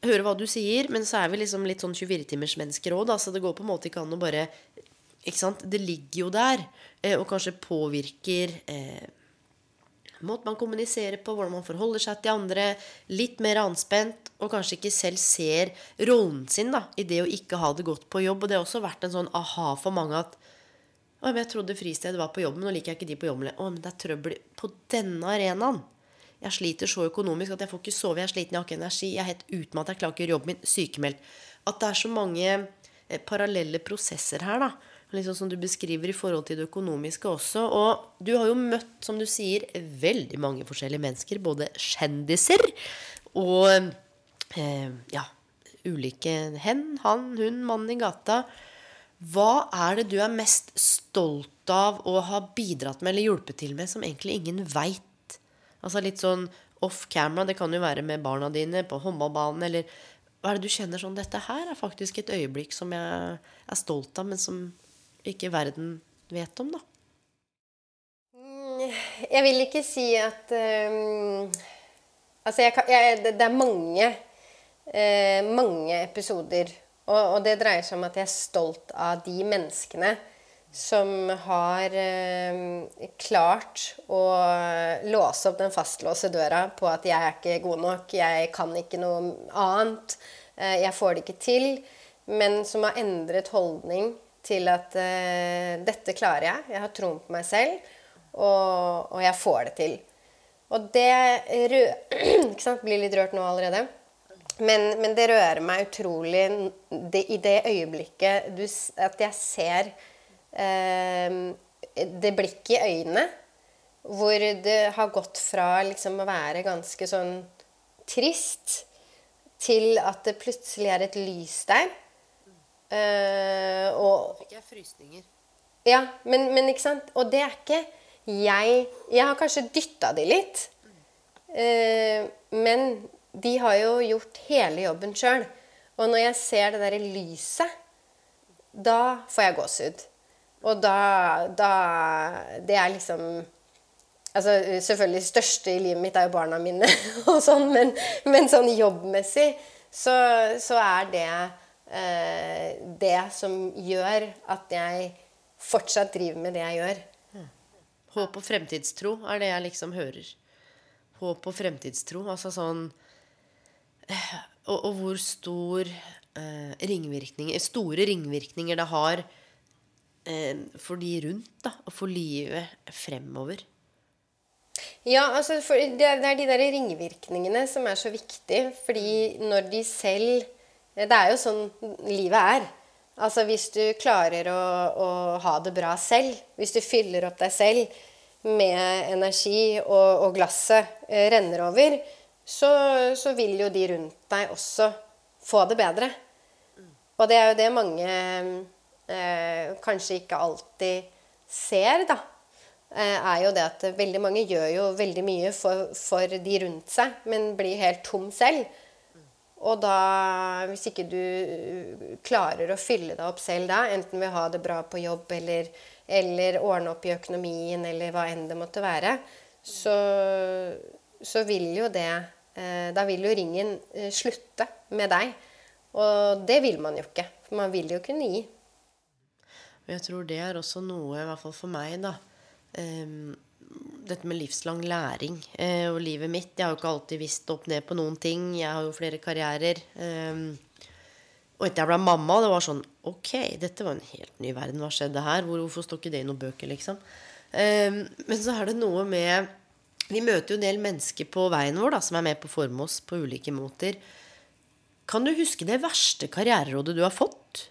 Speaker 1: Hører hva du sier, men så er vi liksom litt sånn 24-timersmennesker òg, da. Så det går på en måte ikke an å bare Ikke sant. Det ligger jo der, eh, og kanskje påvirker eh, måten man kommuniserer på, hvordan man forholder seg til andre. Litt mer anspent, og kanskje ikke selv ser rollen sin da, i det å ikke ha det godt på jobb. Og det har også vært en sånn aha for mange at å, men jeg trodde fristedet var på jobben, nå liker jeg ikke de på jobben. Å, men det er trøbbel på denne arenaen. Jeg sliter så økonomisk at jeg får ikke sove, jeg er sliten, jeg har ikke energi, jeg er helt utmattet, jeg klarer ikke å gjøre jobben min, sykemeldt. At det er så mange eh, parallelle prosesser her, da. Liksom som du beskriver i forhold til det økonomiske også. Og du har jo møtt, som du sier, veldig mange forskjellige mennesker. Både kjendiser og eh, ja, ulike hen, han, hun, mannen i gata. Hva er det du er mest stolt av å ha bidratt med eller hjulpet til med, som egentlig ingen veit? Altså litt sånn off camera, det kan jo være med barna dine på håndballbanen, eller hva er det du kjenner sånn Dette her er faktisk et øyeblikk som jeg er stolt av, men som ikke verden vet om, da.
Speaker 2: Mm, jeg vil ikke si at um, Altså, jeg, jeg, det er mange, uh, mange episoder og, og, det dreier seg om at jeg er stolt av de menneskene som har uh, klart å låse opp den fastlåse døra på at jeg er ikke god nok, jeg kan ikke noe annet, uh, jeg får det ikke til. Men som har endret holdning til at uh, dette klarer jeg, jeg har troen på meg selv, og, og jeg får det til. Og det blir litt rørt nå allerede. Men, men, det rører meg utrolig det, i det øyeblikket du, at jeg ser uh, det blikket i øynene hvor det har gått fra liksom å være ganske sånn trist til at det plutselig er et lys der.
Speaker 1: Eh, og Fikk jeg frysninger.
Speaker 2: Ja, men, men, ikke sant? Og det er ikke jeg Jeg har kanskje dytta de litt. Uh, men de har jo gjort hele jobben sjøl. Og når jeg ser det derre lyset, da får jeg gåsehud. Og da, da Det er liksom Altså, selvfølgelig største i livet mitt er jo barna mine, og sånn, men, men sånn jobbmessig så, så er det det som gjør at jeg fortsatt driver med det jeg gjør.
Speaker 1: Håp og fremtidstro er det jeg liksom hører. Håp og fremtidstro. Altså sånn og, og hvor stor eh, ringvirkninger, store ringvirkninger det har eh, for de rundt, da, og for livet fremover.
Speaker 2: Ja, altså det, er de der ringvirkningene som er så viktige. Fordi når de selv Det er jo sånn livet er. Altså Hvis du klarer å, å ha det bra selv, hvis du fyller opp deg selv med energi, og, og glasset eh, renner over, så, så, vil jo de rundt deg også få det bedre. Og det er jo det mange eh, kanskje ikke alltid ser, da. Eh, er jo det at veldig mange gjør jo veldig mye for, for, de rundt seg, men blir helt tom selv. Og da, hvis ikke du klarer å fylle deg opp selv da, enten ved å ha det bra på jobb eller, eller ordne opp i økonomien eller hva enn det måtte være, så, så vil jo det Eh, da vil jo ringen eh, slutte med deg. Og det vil man jo ikke. For man vil jo kunne gi.
Speaker 1: Jeg tror det er også noe, i hvert fall for meg, da um, Dette med livslang læring eh, og livet mitt. Jeg har jo ikke alltid visst opp ned på noen ting. Jeg har jo flere karrierer. Eh, og etter jeg ble mamma, det var sånn Ok, dette var en helt ny verden. Hva skjedde her? Hvorfor står ikke det i noen bøker, liksom? Eh, men så er det noe med vi møter jo en del mennesker på veien vår da, som er med på å forme oss på ulike måter. Kan du huske det verste karriererådet du har fått?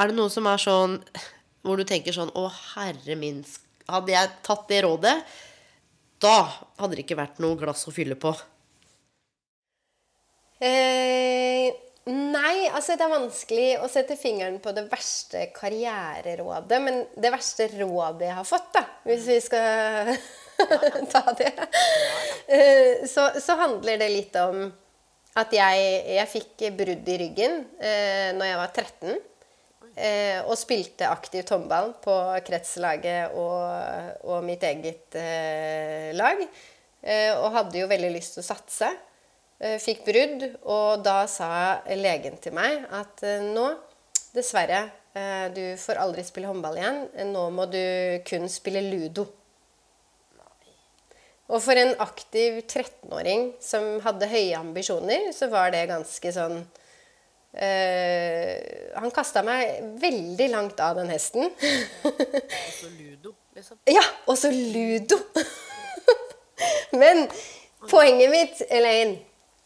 Speaker 1: Er det noe som er sånn hvor du tenker sånn Å, herre min, hadde jeg tatt det rådet, da hadde det ikke vært noe glass å fylle på.
Speaker 2: Eh, nei, altså det er vanskelig å sette fingeren på det verste karriererådet. Men det verste rådet jeg har fått, da, hvis vi skal ta det. Eh, så, så, handler det litt om at jeg, jeg fikk brudd i ryggen eh, når jeg var 13. Eh, og spilte aktivt håndball på kretslaget og, og mitt eget eh, lag. Eh, og hadde jo veldig lyst til å satse. Eh, fikk brudd, og da sa legen til meg at nå, dessverre, du får aldri spille håndball igjen. Nå må du kun spille ludo. Og for en aktiv 13-åring som hadde høye ambisjoner, så var det ganske sånn eh, Han kasta meg veldig langt av den hesten.
Speaker 1: også ludo, liksom.
Speaker 2: ja, og så ludo! Men poenget mitt, Elaine,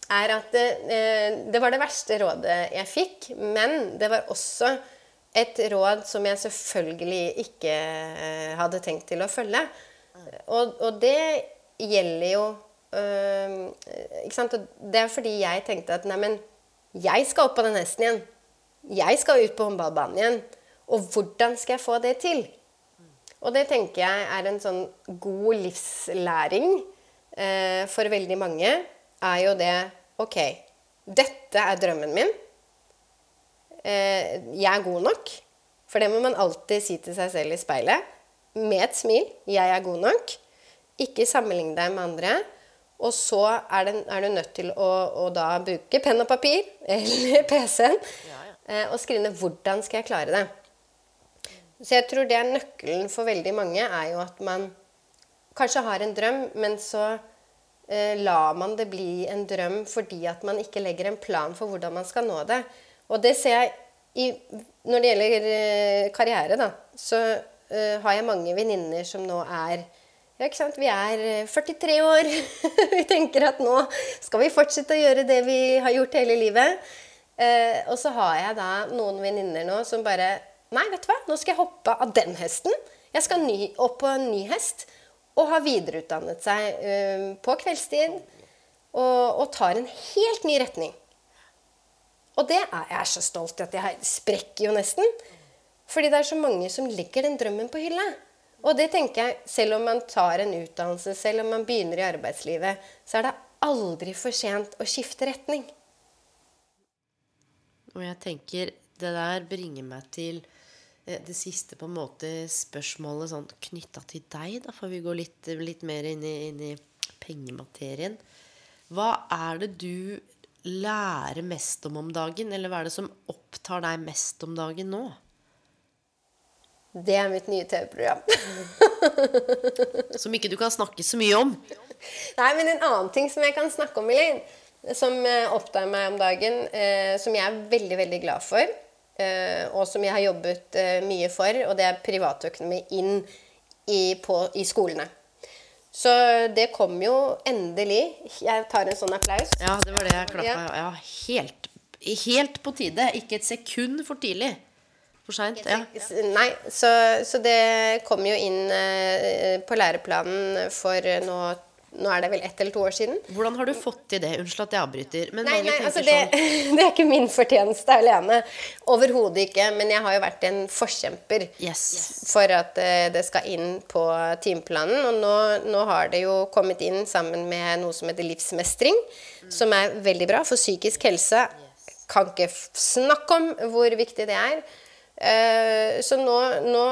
Speaker 2: er at det, uh, det var det verste rådet jeg fikk. Men det var også et råd som jeg selvfølgelig ikke uh, hadde tenkt til å følge. Og, og det gjelder jo øh, Ikke sant? Og det er fordi jeg tenkte at neimen, jeg skal opp på den hesten igjen. Jeg skal ut på håndballbanen igjen. Og hvordan skal jeg få det til? Og det tenker jeg er en sånn god livslæring eh, for veldig mange. Er jo det Ok, dette er drømmen min. Eh, jeg er god nok. For det må man alltid si til seg selv i speilet. Med et smil. Jeg er god nok. Ikke sammenligne deg med andre. Og så er, det, er du nødt til å, å, da bruke penn og papir eller PC-en eh, og skrive ned 'Hvordan skal jeg klare det?' Så jeg tror det er nøkkelen for veldig mange, er jo at man kanskje har en drøm, men så eh, lar man det bli en drøm fordi at man ikke legger en plan for hvordan man skal nå det. Og det ser jeg i, når det gjelder eh, karriere, da, så eh, har jeg mange venninner som nå er ja, ikke sant? Vi er 43 år. vi tenker at nå skal vi fortsette å gjøre det vi har gjort hele livet. Eh, og så har jeg da noen venninner nå som bare Nei, vet du hva, nå skal jeg hoppe av den hesten. Jeg skal ny, opp på en ny hest. Og har videreutdannet seg eh, på kveldstid. Og, og, tar en helt ny retning. Og det er jeg så stolt i at jeg sprekker jo nesten. Fordi det er så mange som legger den drømmen på hylla. Og det tenker jeg, selv om man tar en utdannelse, selv om man begynner i arbeidslivet, så er det aldri for sent å skifte retning.
Speaker 1: Og jeg tenker det der bringer meg til eh, det siste på en måte spørsmålet sånn knytta til deg, da, for vi går litt, litt mer inn i, inn i pengematerien. Hva er det du lærer mest om om dagen, eller hva er det som opptar deg mest om dagen nå?
Speaker 2: Det er mitt nye TV-program.
Speaker 1: som ikke du kan snakke så mye om?
Speaker 2: Nei, men en annen ting som jeg kan snakke om, Elin, som oppdager opptar meg om dagen, eh, som jeg er veldig, veldig glad for, eh, og som jeg har jobbet eh, mye for, og det er privatøkonomi inn i, på, i skolene. Så det kom jo endelig. Jeg tar en sånn applaus.
Speaker 1: Ja, det var det jeg klappa. Ja. ja, helt, helt på tide. Ikke et sekund for tidlig. For seint? Ja.
Speaker 2: Nei, så, så, det kom jo inn eh, på læreplanen for nå nå er det vel ett eller to år siden.
Speaker 1: Hvordan har du fått til det? Unnskyld at jeg avbryter.
Speaker 2: nei, nei, altså det, sånn... det, er ikke min fortjeneste alene. Overhodet ikke. Men jeg har jo vært en forkjemper
Speaker 1: yes.
Speaker 2: for at uh, det skal inn på timeplanen. Og nå, nå, har det jo kommet inn sammen med noe som heter livsmestring, mm. som er veldig bra for psykisk helse. Yes. Kan ikke snakke om hvor viktig det er. Uh, så nå, nå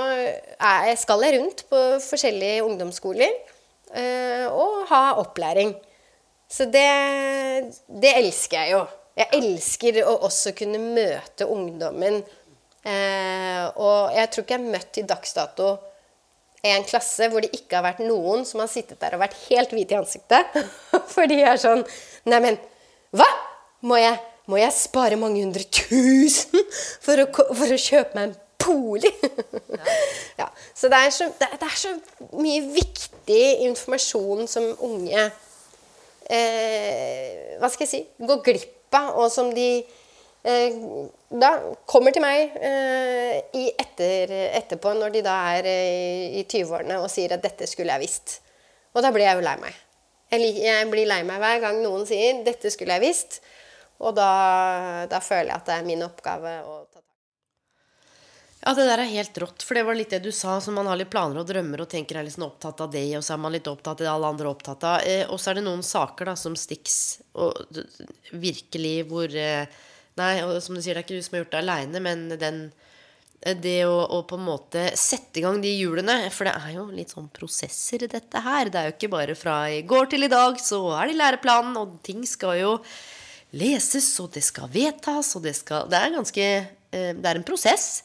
Speaker 2: er, skal jeg rundt på forskjellige ungdomsskoler uh, og ha opplæring. Så det, det, elsker jeg jo. Jeg elsker å også kunne møte ungdommen. Uh, og jeg tror ikke jeg har møtt til dags dato en klasse hvor det ikke har vært noen som har sittet der og vært helt hvite i ansiktet. For de er sånn Neimen, hva? Må jeg må jeg spare mange hundre tusen for å, for å kjøpe meg en bolig? Ja. ja. Så, det er så, det, det er så, mye viktig informasjon som unge eh, Hva skal jeg si går glipp av, og som de eh, da kommer til meg eh, i etter, etterpå, når de da er eh, i 20-årene og sier at 'dette skulle jeg visst'. Og da blir jeg jo lei meg. Jeg, jeg blir lei meg hver gang noen sier 'dette skulle jeg visst'. Og da, da, føler jeg at det er min oppgave å ta tak
Speaker 1: ja, det der er helt rått. For det var litt det du sa. Så man har litt planer og drømmer og tenker er liksom opptatt av det, og så er man litt opptatt av det alle andre er opptatt av. Eh, og så er det noen saker da som stiks og virkelig hvor eh, Nei, og som du sier, det er ikke du som har gjort det aleine, men den eh, det å, å, på en måte sette i gang de hjulene For det er jo litt sånn prosesser dette her. Det er jo ikke bare fra i går til i dag, så er det læreplanen, og ting skal jo leses, og det skal vedtas, og det skal Det er ganske eh, Det er en prosess.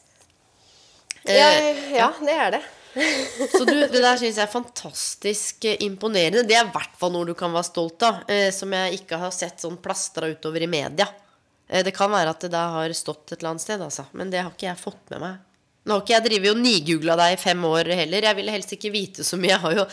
Speaker 2: Ja, ja, det er det.
Speaker 1: Så du, det der syns jeg er fantastisk eh, imponerende. Det er i hvert fall noe du kan være stolt av, eh, som jeg ikke har sett sånn plastra utover i media. Eh, det kan være at det da har stått et eller annet sted, altså. Men det har ikke jeg fått med meg. Nå har ikke jeg drevet og nigoogla deg i fem år heller. Jeg ville helst ikke vite så mye. Jeg har jo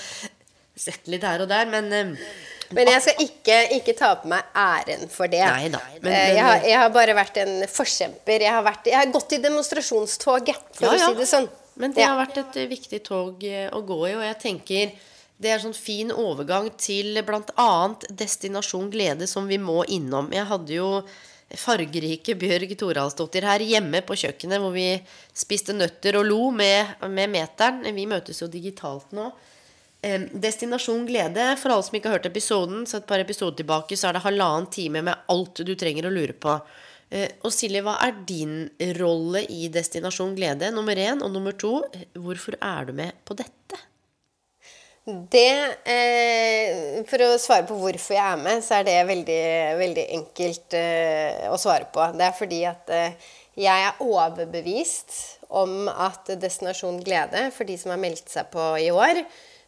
Speaker 1: sett litt her og der, men eh,
Speaker 2: Men jeg skal ikke, ikke ta på meg æren for det.
Speaker 1: Nei men-
Speaker 2: Eh, jeg, har, jeg har bare vært en forkjemper. Jeg har, vært, jeg har gått i demonstrasjonstoget, for
Speaker 1: Ja,
Speaker 2: å si det sånn.
Speaker 1: Men det
Speaker 2: Ja.
Speaker 1: har vært et eh, viktig tog eh, å gå i, og jeg tenker det er sånn fin overgang til bl.a. Destinasjon Glede, som vi må innom. Jeg hadde jo fargerike Bjørg Toralsdottir her hjemme på kjøkkenet, hvor vi spiste nøtter og lo med, med meteren. Vi møtes jo digitalt nå. Destinasjon Glede, for alle som ikke har hørt episoden, så et par episoder tilbake, så er det halvannen time med alt du trenger å lure på. Eh, Og Silje, hva er din rolle i Destinasjon Glede? Nummer én. Og nummer to, hvorfor er du med på dette?
Speaker 2: Det eh, For å svare på hvorfor jeg er med, så er det veldig, veldig enkelt eh, å svare på. Det er fordi at eh, jeg er overbevist om at Destinasjon Glede, for de som har meldt seg på i år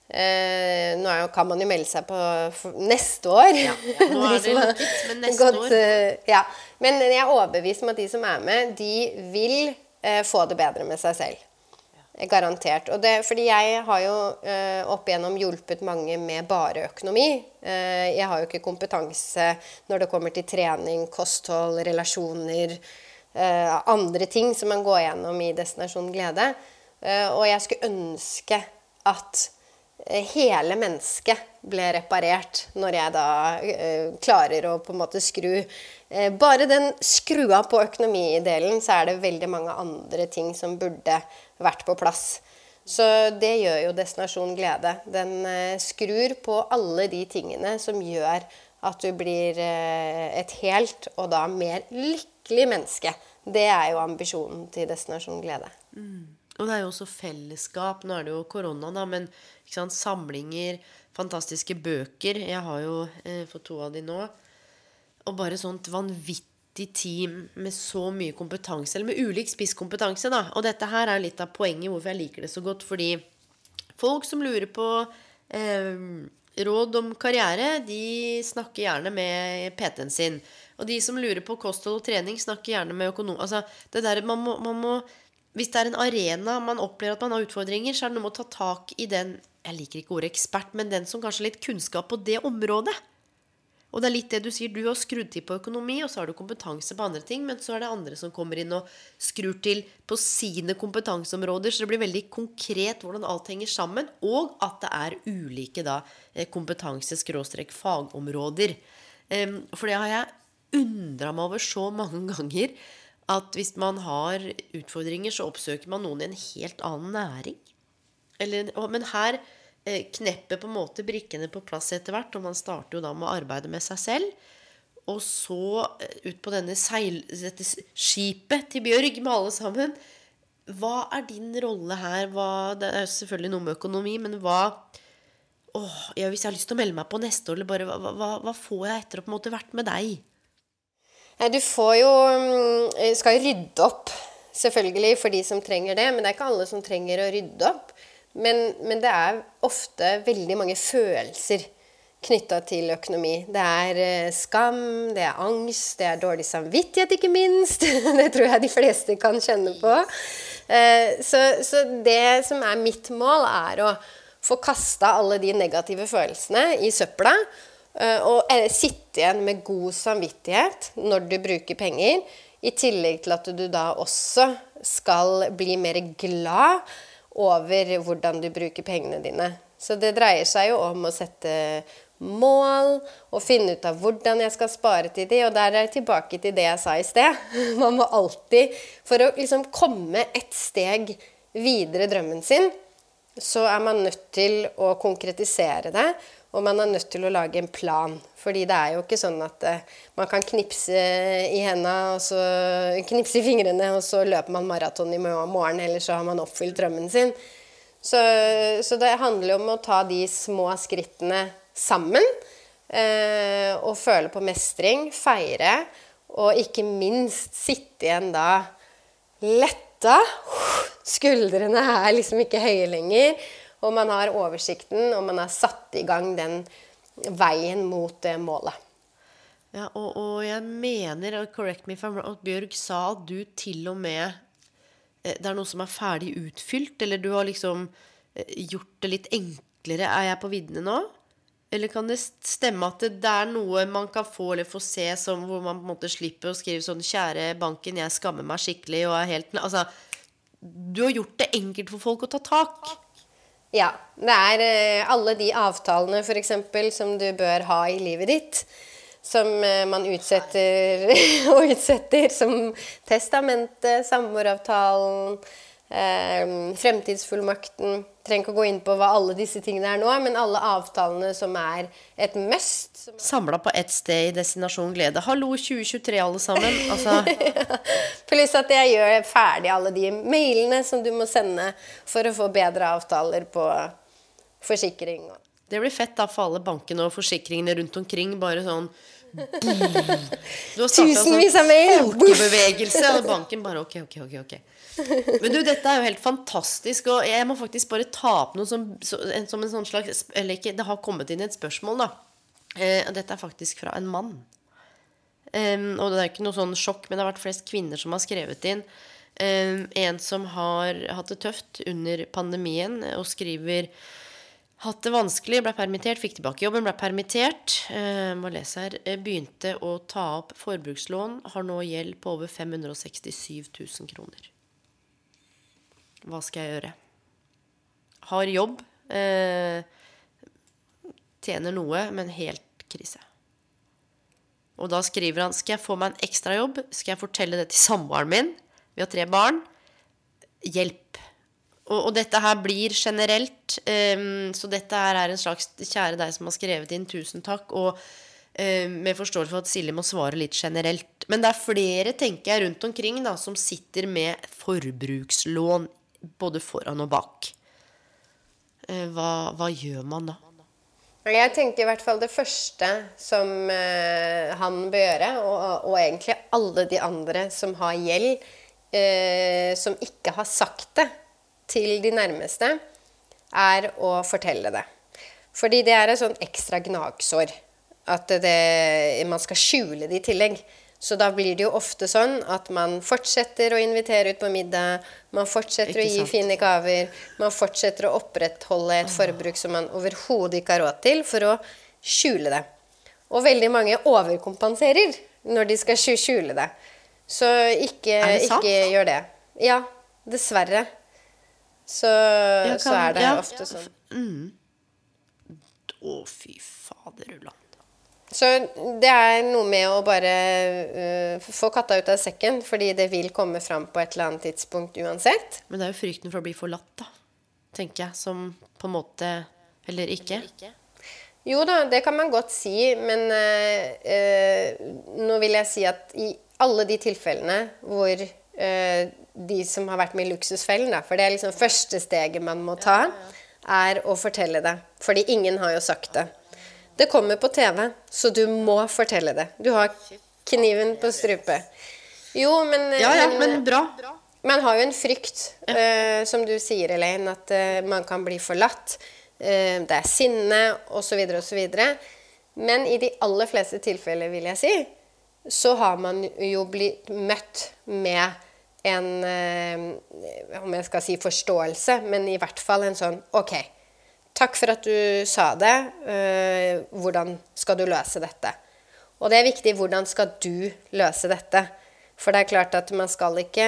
Speaker 2: eh, Nå jo, kan man jo melde seg på neste år.
Speaker 1: ja, nå er det lukket, men neste
Speaker 2: gått,
Speaker 1: år.
Speaker 2: eh, ja. Men jeg er overbevist om at de som er med, de vil eh, få det bedre med seg selv. Garantert. Og det, fordi jeg har jo eh, opp igjennom hjulpet mange med bare økonomi. Eh, jeg har jo ikke kompetanse når det kommer til trening, kosthold, relasjoner, eh, andre ting som man går gjennom i Destinasjon glede. Eh, og jeg skulle ønske at hele mennesket ble reparert når jeg da eh, klarer å på en måte skru eh, Bare den skrua på økonomidelen, så er det veldig mange andre ting som burde vært på plass. Så det gjør jo Destinasjon Glede. Den eh, skrur på alle de tingene som gjør at du blir eh, et helt og da mer lykkelig menneske. Det er jo ambisjonen til Destinasjon Glede.
Speaker 1: Og det er jo også fellesskap. Nå er det jo korona, da, men sant, samlinger, fantastiske bøker. Jeg har jo eh, fått to av de nå. Og bare sånt vanvittig team med så mye kompetanse, eller med ulik spisskompetanse, da. Og dette her er litt av poenget hvorfor jeg liker det så godt. Fordi folk som lurer på eh, råd om karriere, de snakker gjerne med PT-en sin. Og de som lurer på kosthold og trening, snakker gjerne med økonom... Altså, det der, man må, man må Hvis det er en arena man opplever at man har utfordringer, så er det noe med å ta tak i den Jeg liker ikke ordet ekspert, men den som kanskje har litt kunnskap på det området. Og det er litt det du sier. Du har skrudd til på økonomi, og så har du kompetanse på andre ting, men så er det andre som kommer inn og skrur til på sine kompetanseområder, så det blir veldig konkret hvordan alt henger sammen, og at det er ulike eh, kompetanse-fagområder. For det har jeg undra meg over så mange ganger at hvis man har utfordringer, så oppsøker man noen i en helt annen næring. Eller, men her eh, knepper på en måte brikkene på plass etter hvert, og man starter jo da med å arbeide med seg selv. Og så eh, ut på denne seil, dette skipet til Bjørg med alle sammen. Hva er din rolle her? Hva, det er selvfølgelig noe med økonomi, men hva åh, ja, Hvis jeg har lyst til å melde meg på neste år, eller bare, hva, hva, hva får jeg etter å måte vært med deg?
Speaker 2: Du får jo mm, Skal jo rydde opp, selvfølgelig, for de som trenger det. Men det er ikke alle som trenger å rydde opp. Men, men det er ofte veldig mange følelser knytta til økonomi. Det er eh, skam, det er angst, det er dårlig samvittighet, ikke minst. Det tror jeg de fleste kan kjenne på. Eh, Så, så det som er mitt mål, er å få kasta alle de negative følelsene i søpla. Eh, Og eh, sitte igjen med god samvittighet når du bruker penger. I tillegg til at du da også skal bli mer glad over hvordan du bruker pengene dine. Så det dreier seg jo om å sette mål og finne ut av hvordan jeg skal spare til de, og der er jeg tilbake til det jeg sa i sted. Man må alltid, for å liksom komme et steg videre drømmen sin, så er man nødt til å konkretisere det, og man er nødt til å lage en plan. Fordi det er jo ikke sånn at eh, man kan knipse i hendene, og så knipse i fingrene, og så løper man maraton i morgen, eller så har man oppfylt drømmen sin. Så, så det handler jo om å ta de små skrittene sammen. Eh, og føle på mestring, feire, og ikke minst sitte igjen da letta. Skuldrene er liksom ikke høye lenger. Og man har oversikten, og man har satt i gang den veien mot det målet.
Speaker 1: Ja, og, og jeg mener, og correct me if I'm wrong, at Bjørg sa at du til og med eh, Det er noe som er ferdig utfylt, eller du har liksom eh, gjort det litt enklere. Er jeg på viddene nå? Eller kan det stemme at det er noe man kan få eller få se som, hvor man på en måte slipper å skrive sånn 'Kjære banken, jeg skammer meg skikkelig' og er helt Altså, du har gjort det enkelt for folk å ta tak.
Speaker 2: Ja. Det er eh, alle de avtalene f.eks. som du bør ha i livet ditt. Som eh, man utsetter og utsetter, som testamentet, samboeravtalen, fremtidsfullmakten. Trenger ikke å gå inn på hva alle disse tingene er nå, men alle avtalene som er et must. som-
Speaker 1: Samla på ett sted i Destinasjon Glede. Hallo 2023, alle sammen. Altså,
Speaker 2: Pluss at jeg gjør ferdig alle de mailene som du må sende for å få bedre avtaler på forsikring.
Speaker 1: det blir fett da for alle bankene og forsikringene rundt omkring. Bare sånn en
Speaker 2: Tusenvis av mail.
Speaker 1: folkebevegelse, og banken bare ok, ok, ok. ok. Men du, dette er jo helt fantastisk, og jeg må faktisk bare ta opp noe som, som en sånn slags Eller ikke, det har kommet inn et spørsmål, da. Eh, og dette er faktisk fra en mann. Em, og det er ikke noe sånn sjokk, men det har vært flest kvinner som har skrevet inn. Em, en som har hatt det tøft under pandemien og skriver Hatt det vanskelig, ble permittert, fikk tilbake jobben, ble permittert. Eh, må lese her. Eh, Begynte å ta opp forbrukslån. Har nå gjeld på over 567 000 kroner. Hva skal jeg gjøre? Har jobb. Eh, tjener noe, men helt krise. Og da skriver han Skal jeg få meg en ekstrajobb? Skal jeg fortelle det til samboeren min? Vi har tre barn. Hjelp. Og, og dette her blir generelt. Eh, så dette her er en slags Kjære deg som har skrevet inn, tusen takk. Og ehm, med forståelse for at Silje må svare litt generelt. Men det er flere, tenker jeg, rundt omkring da, som sitter med forbrukslån både foran og bak. Eh, hva, hva gjør man da?
Speaker 2: Jeg tenker i hvert fall det første som eh, han bør gjøre, og, og egentlig alle de andre som har gjeld, eh, som ikke har sagt det til de nærmeste, er å fortelle det. Fordi det er et sånn ekstra gnagsår. At det, man skal skjule det i tillegg. Så da blir det jo ofte sånn at man fortsetter å invitere ut på middag, man fortsetter
Speaker 1: Ikke
Speaker 2: å gi
Speaker 1: sant.
Speaker 2: fine gaver, man fortsetter å opprettholde et forbruk som man overhodet ikke har råd til, for å skjule det. Og veldig mange overkompenserer når de skal skjule det. Så ikke,
Speaker 1: det
Speaker 2: ikke gjør det. Ja, dessverre. Så,
Speaker 1: kan,
Speaker 2: så er det
Speaker 1: ja.
Speaker 2: ofte sånn.
Speaker 1: Å, fy faderullan.
Speaker 2: Så det er noe med å bare uh, få katta ut av sekken, fordi det vil komme fram på et eller annet tidspunkt uansett.
Speaker 1: Men det er jo frykten for å bli forlatt, da. Tenker jeg. Som på en måte Eller ikke.
Speaker 2: Jo da, det kan man godt si, men uh, uh, nå vil jeg si at i alle de tilfellene hvor de som har vært med i Luksusfellen, da, for det er liksom første steget man må ta, er å fortelle det. Fordi ingen har jo sagt det. Det kommer på TV, så du må fortelle det. Du har kniven på strupe. Jo, men,
Speaker 1: Ja, ja, men bra.
Speaker 2: Man har jo en frykt, eh, som du sier, Elaine, at uh, man kan bli forlatt. Uh, det er sinne, osv., osv. Men i de aller fleste tilfeller, vil jeg si, så har man jo blitt møtt med en eh, Om jeg skal si forståelse, men i hvert fall en sånn OK. Takk for at du sa det. Eh, hvordan skal du løse dette? Og det er viktig hvordan skal du løse dette? For det er klart at man skal ikke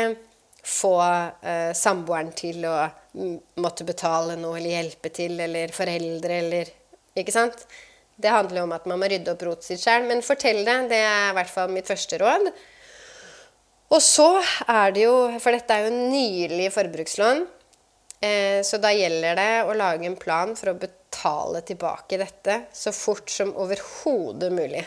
Speaker 2: få eh, samboeren til å måtte betale noe eller hjelpe til, eller foreldre, eller Ikke sant? Det handler om at man må rydde opp rotet sitt sjøl. Men fortell det. Det er i hvert fall mitt første råd. Og så er det jo For dette er jo nylig forbrukslån. Eh, så da gjelder det å lage en plan for å betale tilbake dette så fort som overhodet mulig.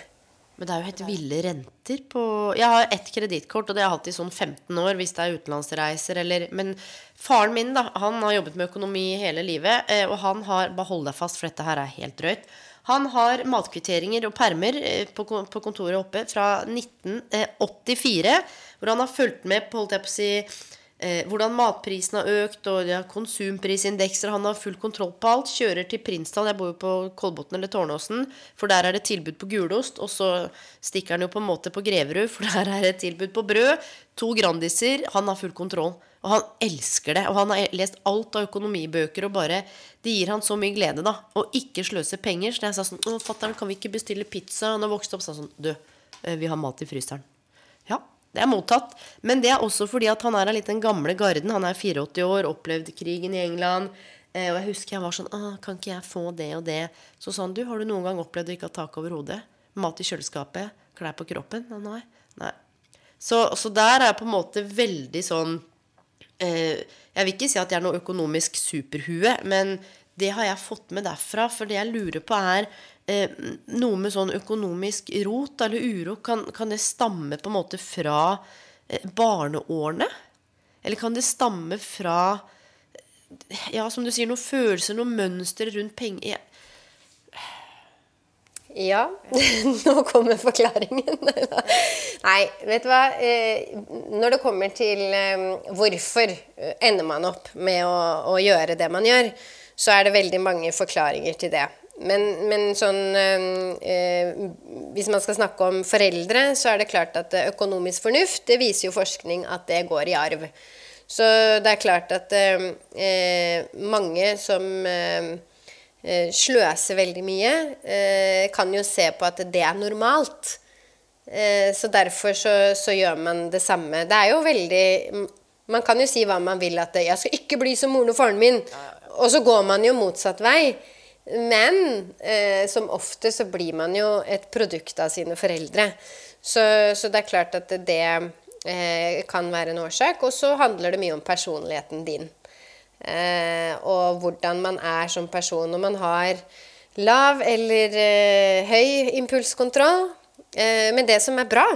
Speaker 1: Men det er jo helt ville renter på Jeg har ett kredittkort, og det har jeg hatt i sånn 15 år hvis det er utenlandsreiser eller Men faren min, da, han har jobbet med økonomi hele livet, eh, og han har Bare hold deg fast, for dette her er helt drøyt. Han har matkvitteringer og permer eh, på kon- på kontoret oppe fra 1984, hvor han har fulgt med på, holdt jeg på å si eh, hvordan matprisen har økt, og ja, konsumprisindekser. Han har full kontroll på alt. Kjører til Prinsdal, jeg bor jo på Kolbotn eller Tårnåsen, for der er det tilbud på gulost. Og så stikker han jo på en måte på Greverud, for der er det tilbud på brød. To Grandiser. Han har full kontroll. Og han elsker det. Og han har lest alt av økonomibøker, og bare Det gir han så mye glede, da. Å ikke sløse penger. Så jeg sa sånn Å, fatter'n, kan vi ikke bestille pizza? Han har vokst opp, sa sånn Du, eh, vi har mat i fryseren. Det er mottatt. Men det er også fordi at han er av litt den gamle garden. Han er 84 år, opplevd krigen i England. Eh, og jeg husker jeg var sånn ah, kan ikke jeg få det og det? Så sa han, du, har du noen gang opplevd å ikke ha tak over hodet? Mat i kjøleskapet? Klær på kroppen? Nei. nei. Så, så der er jeg på en måte veldig sånn eh, Jeg vil ikke si at jeg er noe økonomisk superhue, men det har jeg fått med derfra. For det jeg lurer på, er eh, noe med sånn økonomisk rot eller uro. Kan, kan det stamme på en måte fra eh, barneårene? Eller kan det stamme fra Ja, som du sier, noen følelser, noen mønstre rundt penger? Ja
Speaker 2: Ja, nå kommer forklaringen. Nei, vet du hva. Eh, Når det kommer til eh, hvorfor ender man opp med å, å gjøre det man gjør, så er det veldig mange forklaringer til det. Men, men sånn øh, Hvis man skal snakke om foreldre, så er det klart at økonomisk fornuft, det viser jo forskning at det går i arv. Så det er klart at eh, mange som eh, sløser veldig mye, kan jo se på at det er normalt. Så derfor så, så gjør man det samme. Det er jo veldig Man kan jo si hva man vil, at 'jeg skal ikke bli som moren og faren min', og så går man jo motsatt vei. Men eh, som ofte så blir man jo et produkt av sine foreldre. Så, så det er klart at det eh, kan være en årsak. Og så handler det mye om personligheten din. Eh, og hvordan man er som person. Om man har lav eller eh, høy impulskontroll. Eh, men det som er bra,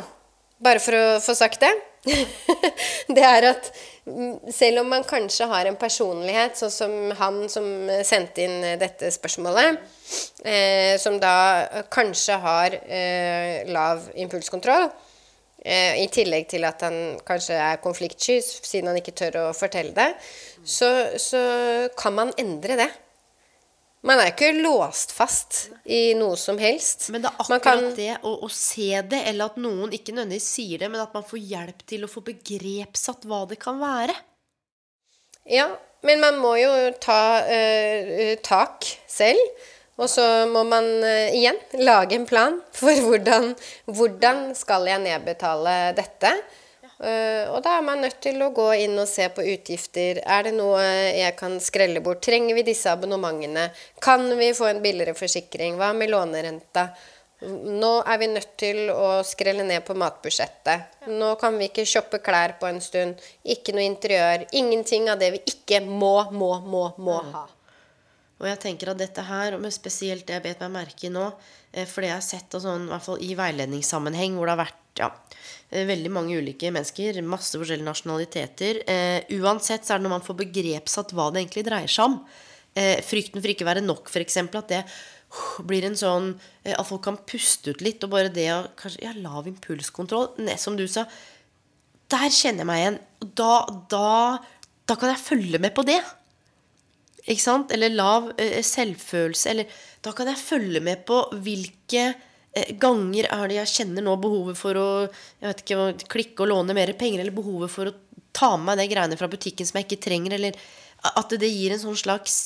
Speaker 2: bare for å få sagt det, det er at mm, selv om man kanskje har en personlighet, sånn som han som sendte inn eh, dette spørsmålet, eh, som da kanskje har eh, lav impulskontroll, eh, i tillegg til at han kanskje er konfliktsky siden han ikke tør å fortelle det, så, så kan man endre det. Man er ikke låst fast i noe som helst.
Speaker 1: Men det er akkurat
Speaker 2: kan-
Speaker 1: det å, å se det, eller at noen ikke nødvendigvis sier det, men at man får hjelp til å få begrepssatt hva det kan være.
Speaker 2: Ja, men man må jo ta uh, tak selv. Og så må man uh, igjen lage en plan for hvordan, hvordan skal jeg nedbetale dette. Eh, og da er man nødt til å gå inn og se på utgifter. Er det noe jeg kan skrelle bort? Trenger vi disse abonnementene? Kan vi få en billigere forsikring? Hva med lånerenta? Nå er vi nødt til å skrelle ned på matbudsjettet. Nå kan vi ikke shoppe klær på en stund. Ikke noe interiør. Ingenting av det vi ikke må, må, må, må ha.
Speaker 1: Og jeg tenker at dette her, men spesielt det jeg bet meg merke i nå, eh, for det jeg har sett sånn, i i veiledningssammenheng, hvor det har vært ja, eh, veldig mange ulike mennesker, masse forskjellige nasjonaliteter. Eh, uansett så er det når man får begrepssatt hva det egentlig dreier seg om. Eh, frykten for ikke å være nok, f.eks. At det uh, blir en sånn eh, At folk kan puste ut litt, og bare det å kanskje Ja, lav impulskontroll. Ne, som du sa. Der kjenner jeg meg igjen. Da, da, da kan jeg følge med på det. Ikke sant? Eller lav eh, selvfølelse. Eller da kan jeg følge med på hvilke ganger er det jeg kjenner nå behovet for å ikke, klikke og låne mer penger, eller behovet for å ta med meg de greiene fra butikken som jeg ikke trenger, eller at det gir en sånn slags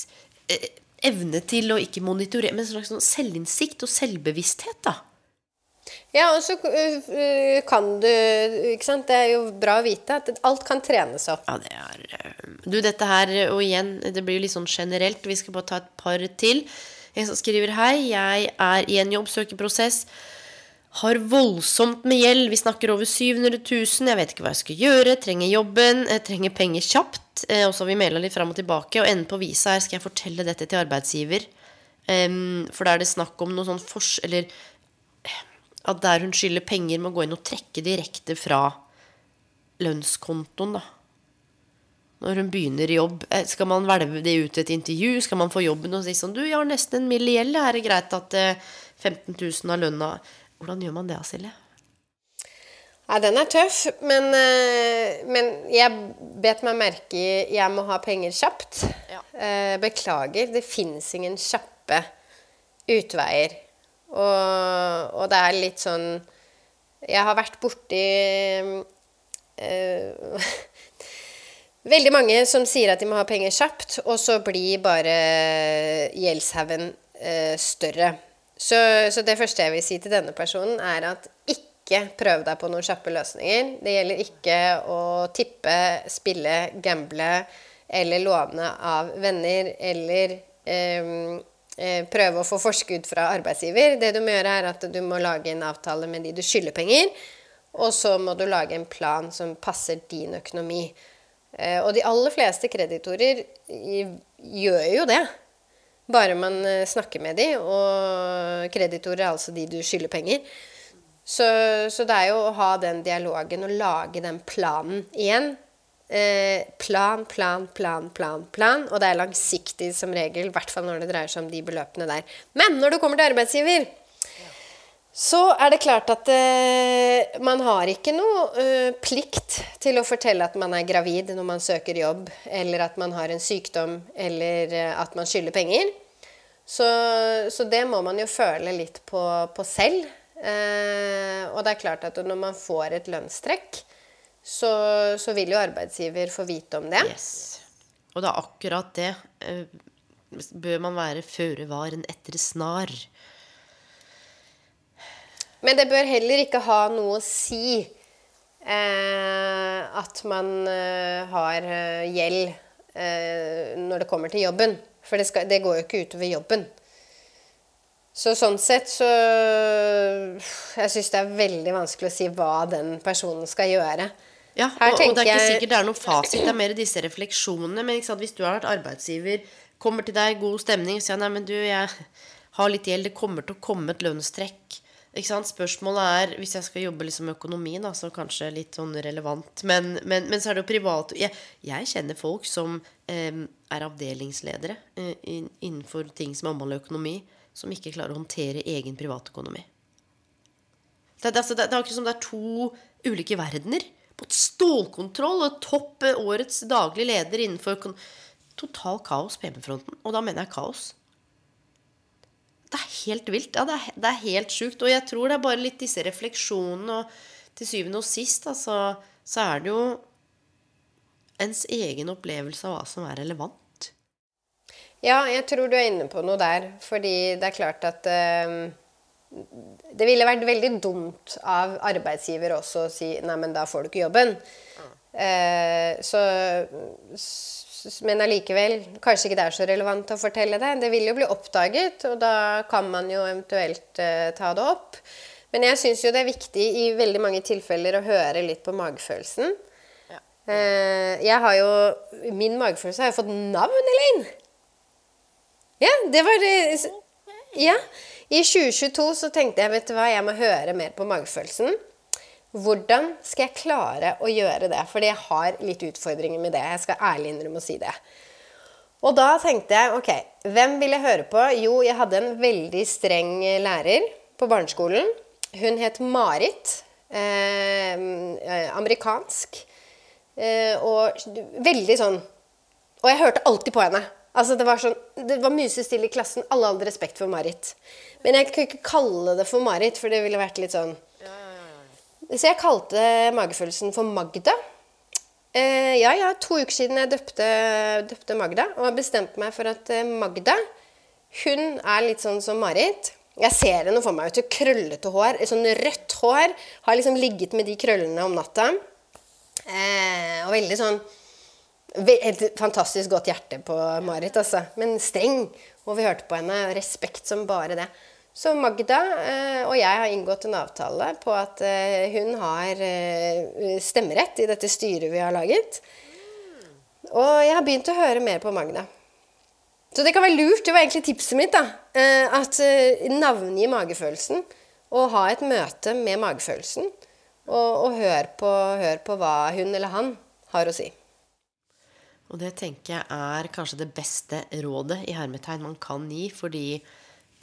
Speaker 1: eh, evne til å ikke monitorere, men en slags sånn selvinnsikt og selvbevissthet, da.
Speaker 2: Ja, og så øh, kan du Ikke sant. Det er jo bra å vite at alt kan trenes opp.
Speaker 1: Ja, det er eh, Du, dette her, og igjen, det blir jo litt sånn generelt. Vi skal bare ta et par til. En som skriver Hei, jeg er i en jobbsøkerprosess. Har voldsomt med gjeld. Vi snakker over 700 000. Jeg vet ikke hva jeg skal gjøre. Trenger jobben. Jeg trenger penger kjapt. Eh, Og så har vi maila litt fram og tilbake. Og enden på visa her skal jeg fortelle dette til arbeidsgiver. For da er det snakk om noe sånn fors... Eller eh, at der hun skylder penger, må gå inn og trekke direkte fra lønnskontoen, da. Når hun begynner i jobb. Eh, Skal man hvelve det ut til et intervju? Skal man få jobben og si sånn Du, jeg har nesten en mill. i gjeld. Er det greit at eh, 15 000 av lønna Hvordan gjør man det, Silje?
Speaker 2: Ja, den er tøff, men, eh, men jeg bet meg merke i jeg må ha penger kjapt.
Speaker 1: Ja.
Speaker 2: Eh, Beklager, det fins ingen kjappe utveier. Og, og det er litt sånn Jeg har vært borti eh, Veldig mange som sier at de må ha penger kjapt, og så blir bare gjeldshaugen eh, større. Så, så det første jeg vil si til denne personen, er at ikke prøv deg på noen kjappe løsninger. Det gjelder ikke å tippe, spille, gamble eller låne av venner eller eh, eh, prøve å få forskudd fra arbeidsgiver. Det du må gjøre, er at du må lage en avtale med de du skylder penger, og så må du lage en plan som passer din økonomi. Eh, og de aller fleste kreditorer gjør jo det. Bare man eh, snakker med de, og kreditorer er altså de du skylder penger. Så, så det er jo å ha den dialogen og lage den planen igjen. Eh, plan, plan, plan, plan, plan. Og det er langsiktig som regel, i hvert fall når det dreier seg om de beløpene der. Men når du kommer til arbeidsgiver, så er det klart at eh, man har ikke noe eh, plikt til å fortelle at man er gravid når man søker jobb, eller at man har en sykdom, eller eh, at man skylder penger. Så, så det må man jo føle litt på, på selv. Eh, og det er klart at når man får et lønnstrekk, så, så vil jo arbeidsgiver få vite om det.
Speaker 1: Yes. Og det er akkurat det. eh, Bør man være føre var enn etter snar?
Speaker 2: Men det bør heller ikke ha noe å si eh, at man eh, har eh, gjeld eh, når det kommer til jobben. For det, skal, det går jo ikke utover jobben. Så sånn sett så Jeg syns det er veldig vanskelig å si hva den personen skal gjøre.
Speaker 1: Ja, og, og det er ikke sikkert det er noen fasit. Det er mer disse refleksjonene. Men sant, hvis du har vært arbeidsgiver, kommer til deg, god stemning, sier nei, men du, jeg har litt gjeld, det kommer til å komme et lønnstrekk. Spørsmålet er, hvis jeg skal jobbe liksom økonomi, da, så kanskje litt sånn relevant. Men, men, men så er det jo privat Jeg, jeg kjenner folk som eh, er avdelingsledere eh, innenfor ting som omhandler økonomi, som ikke klarer å håndtere egen privatøkonomi. Det, det, altså, det, det er akkurat som det er to ulike verdener. På stålkontroll og topp eh, årets daglig leder innenfor Total kaos på hjemmefronten. Og da mener jeg kaos. Det er helt vilt. Ja, det er, det er helt sjukt. Og jeg tror det er bare litt disse refleksjonene, og til syvende og sist, altså, så er det jo ens egen opplevelse av hva som er relevant.
Speaker 2: Ja, jeg tror du er inne på noe der. Fordi det er klart at eh, Det ville vært veldig dumt av arbeidsgiver også å si Nei, men da får du ikke jobben. Eh, så Men allikevel, kanskje ikke det er så relevant å fortelle det. Det vil jo bli oppdaget, og da kan man jo eventuelt uh, ta det opp. Men jeg syns jo det er viktig i veldig mange tilfeller å høre litt på magefølelsen. Eh, jeg har jo Min magefølelse har jo fått navn, Elaine! Ja, det var det. Ja. I 2022 så tenkte jeg, vet du hva, jeg må høre mer på magefølelsen. Hvordan skal jeg klare å gjøre det? Fordi jeg har litt utfordringer med det. Jeg skal ærlig innrømme å si det. Og da tenkte jeg, ok, hvem vil jeg høre på? Jo, jeg hadde en veldig streng lærer på barneskolen. Hun het Marit. Eh, eh, amerikansk. Eh, og veldig sånn Og jeg hørte alltid på henne. Altså Det var sånn, det var musestille i klassen. Alle hadde respekt for Marit. Men jeg kunne ikke kalle det for Marit, for det ville vært litt sånn Så jeg kalte magefølelsen for Magda. Eh, ja, ja, to uker siden jeg døpte, døpte Magda, og har bestemt meg for at eh, Magda hun er litt sånn som Marit. Jeg ser henne for meg. ut i Krøllete hår, sånn rødt hår. Har liksom ligget med de krøllene om natta. Eh, og veldig sånn Et fantastisk godt hjerte på Marit, altså. Men streng. Og vi hørte på henne. Respekt som bare det. Så Magda eh, og jeg har inngått en avtale på at eh, hun har eh, stemmerett i dette styret vi har laget. Og jeg har begynt å høre mer på Magda. Så det kan være lurt. Det var egentlig tipset mitt. da, At navngi magefølelsen. Og ha et møte med magefølelsen. Og, og hør, på, hør på hva hun eller han har å si.
Speaker 1: Og det tenker jeg er kanskje det beste rådet i hermetegn man kan gi, fordi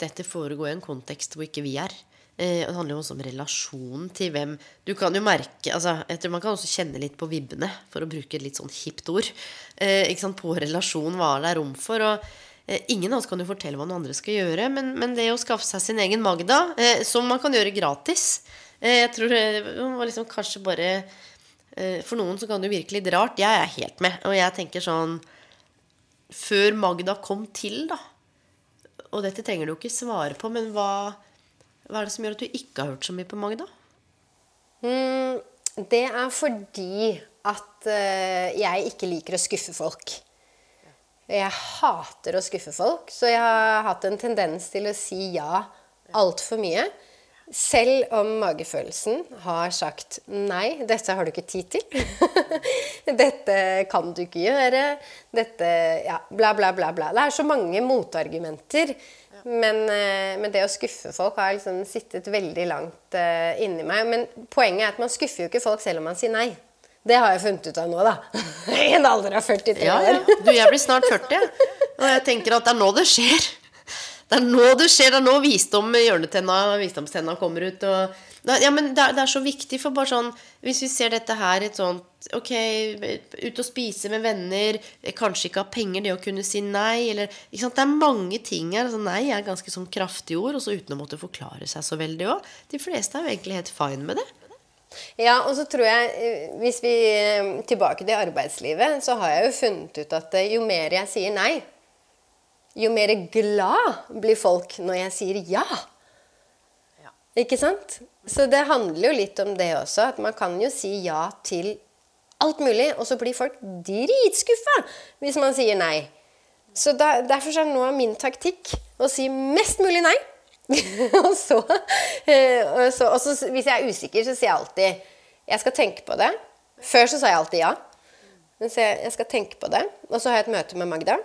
Speaker 1: dette foregår i en kontekst hvor ikke vi er. Eh, det handler jo også om relasjonen til hvem Du kan jo merke altså, jeg tror Man kan også kjenne litt på vibbene, for å bruke et litt sånn hipt ord. Eh, ikke sant, På relasjon, hva det er rom for. Og eh, ingen av oss kan jo fortelle hva noen andre skal gjøre, men, men det å skaffe seg sin egen Magda, eh, som man kan gjøre gratis eh, Jeg tror det var liksom kanskje bare eh, For noen så kan det jo virke litt rart. Jeg er helt med. Og jeg tenker sånn Før Magda kom til, da Og dette trenger du jo ikke svare på, men hva hva er det som gjør at du ikke har hørt så mye på Magda?
Speaker 2: Mm, det er fordi at uh, jeg ikke liker å skuffe folk. Jeg hater å skuffe folk, så jeg har hatt en tendens til å si ja altfor mye. Selv om magefølelsen har sagt nei, dette har du ikke tid til. dette kan du ikke gjøre. Dette Ja, bla, bla, bla, bla. Det er så mange motargumenter men, eh, men, det å skuffe folk har liksom sittet veldig langt uh, inni meg. Men poenget er at man skuffer jo ikke folk selv om man sier nei. Det har jeg funnet ut av nå, da. I en alder av 43
Speaker 1: ja,
Speaker 2: år.
Speaker 1: Ja. Du, jeg blir snart 40, og jeg tenker at det er nå det skjer. Det er nå det skjer. Det er nå visdom, visdomstenna kommer ut. og ja, men det er, det er, så viktig for bare sånn Hvis vi ser dette her et sånt Ok, ut og spise med venner, kanskje ikke ha penger, det å kunne si nei, eller ikke sant? Det er mange ting her. Altså, nei er ganske sånn kraftig ord, og så uten å måtte forklare seg så veldig òg. De fleste er jo egentlig helt fine med det.
Speaker 2: Ja, og så tror jeg, eh, hvis vi eh, tilbake til arbeidslivet, så har jeg jo funnet ut at eh, jo mer jeg sier nei, jo mer glad blir folk når jeg sier ja. ja. Ikke sant? Så det handler jo litt om det også. At man kan jo si ja til alt mulig, og så blir folk dritskuffa hvis man sier nei. Så da, Derfor er nå min taktikk å si mest mulig nei. og, så, eh, og, så, og så, hvis jeg er usikker, så sier jeg alltid jeg skal tenke på det. Før så sa jeg alltid ja. Men så jeg, jeg skal tenke på det. Og så har jeg et møte med Magda.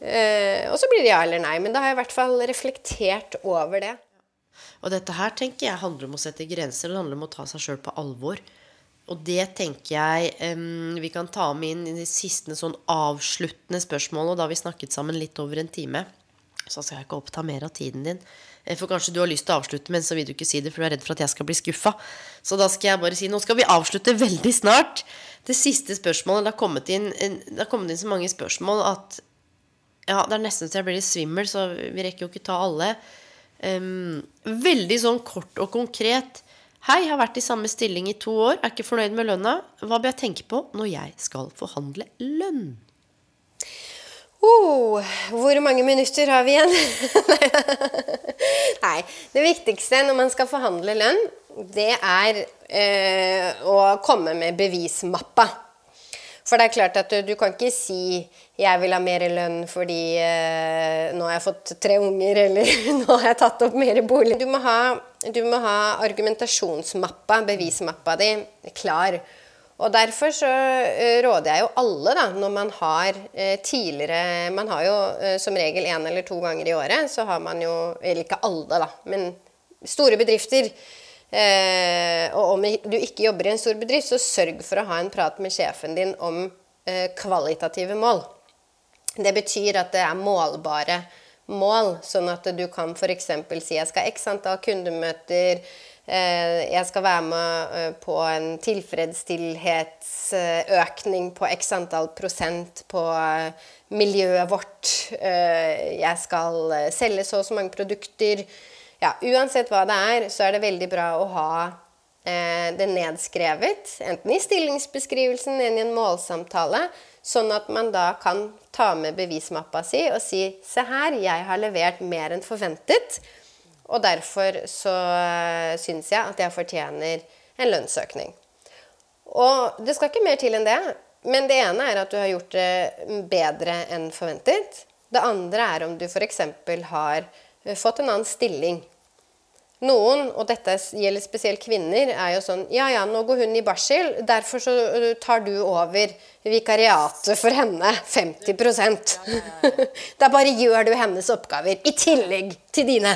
Speaker 2: Eh, og så blir det ja eller nei. Men da har jeg i hvert fall reflektert over det.
Speaker 1: Og dette her tenker jeg handler om å sette grenser. Det handler om å ta seg sjøl på alvor. Og det tenker jeg um, vi kan ta med inn i de siste sånn avsluttende spørsmålene. Og da har vi snakket sammen litt over en time. Så skal jeg ikke oppta mer av tiden din. Eh, for kanskje du har lyst til å avslutte, men så vil du ikke si det, for du er redd for at jeg skal bli skuffa. Så da skal jeg bare si nå skal vi avslutte veldig snart. Det siste spørsmålet Det har kommet inn, det har kommet inn så mange spørsmål at ja, det er nesten så jeg blir litt svimmel, så vi rekker jo ikke ta alle. Um, veldig sånn kort og konkret. Hei, har vært i samme stilling i to år, er ikke fornøyd med lønna. Hva bør jeg tenke på når jeg skal forhandle lønn?
Speaker 2: Oh, hvor mange minutter har vi igjen? Nei. Det viktigste når man skal forhandle lønn, det er eh, å komme med bevismappa. For det er klart at du, du kan ikke si 'jeg vil ha mer lønn fordi eh, nå har jeg fått tre unger', eller 'nå har jeg tatt opp mer bolig'. Du må ha, du må ha argumentasjonsmappa, bevismappa di, klar. Og derfor så uh, råder jeg jo alle, da, når man har uh, tidligere Man har jo uh, som regel én eller to ganger i året, så har man jo Eller ikke alle, da, men store bedrifter Eh, og om du ikke jobber i en stor bedrift, så sørg for å ha en prat med sjefen din om eh, kvalitative mål. Det betyr at det er målbare mål, sånn at du kan f.eks. si jeg skal x antall kundemøter, eh, jeg skal være med eh, på en tilfredsstillhetsøkning på x antall prosent på eh, miljøet vårt, eh, jeg skal selge så og så mange produkter ja, uansett hva det er, så er det veldig bra å ha eh, det nedskrevet, enten i stillingsbeskrivelsen eller i en målsamtale, sånn at man da kan ta med bevismappa si og si Se her, jeg har levert mer enn forventet, og derfor så uh, syns jeg at jeg fortjener en lønnsøkning. Og det skal ikke mer til enn det. Men det ene er at du har gjort det bedre enn forventet. Det andre er om du f.eks. har Eh, fått en annen stilling. Noen, og dette gjelder spesielt kvinner, er jo sånn Ja, ja, nå går hun i barsel, derfor så eh, tar du over vikariatet for henne 50% Da bare gjør du hennes oppgaver i tillegg til dine.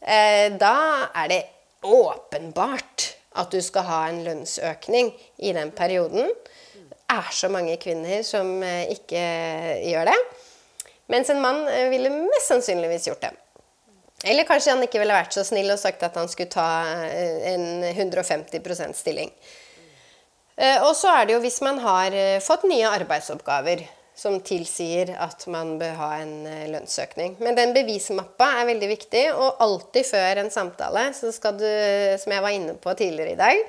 Speaker 2: Eh, da er det åpenbart at du skal ha en lønnsøkning i den perioden. Det er så mange kvinner som ikke gjør det. Mens en mann ville mest sannsynligvis gjort det. Eller kanskje han ikke ville vært så snill og sagt at han skulle ta eh, en 150% stilling. Eh, og så er det jo hvis man har eh, fått nye arbeidsoppgaver som tilsier at man bør ha en lønnsøkning. Men den bevismappa er veldig viktig, og alltid før en samtale så skal du, som jeg var inne på tidligere i dag,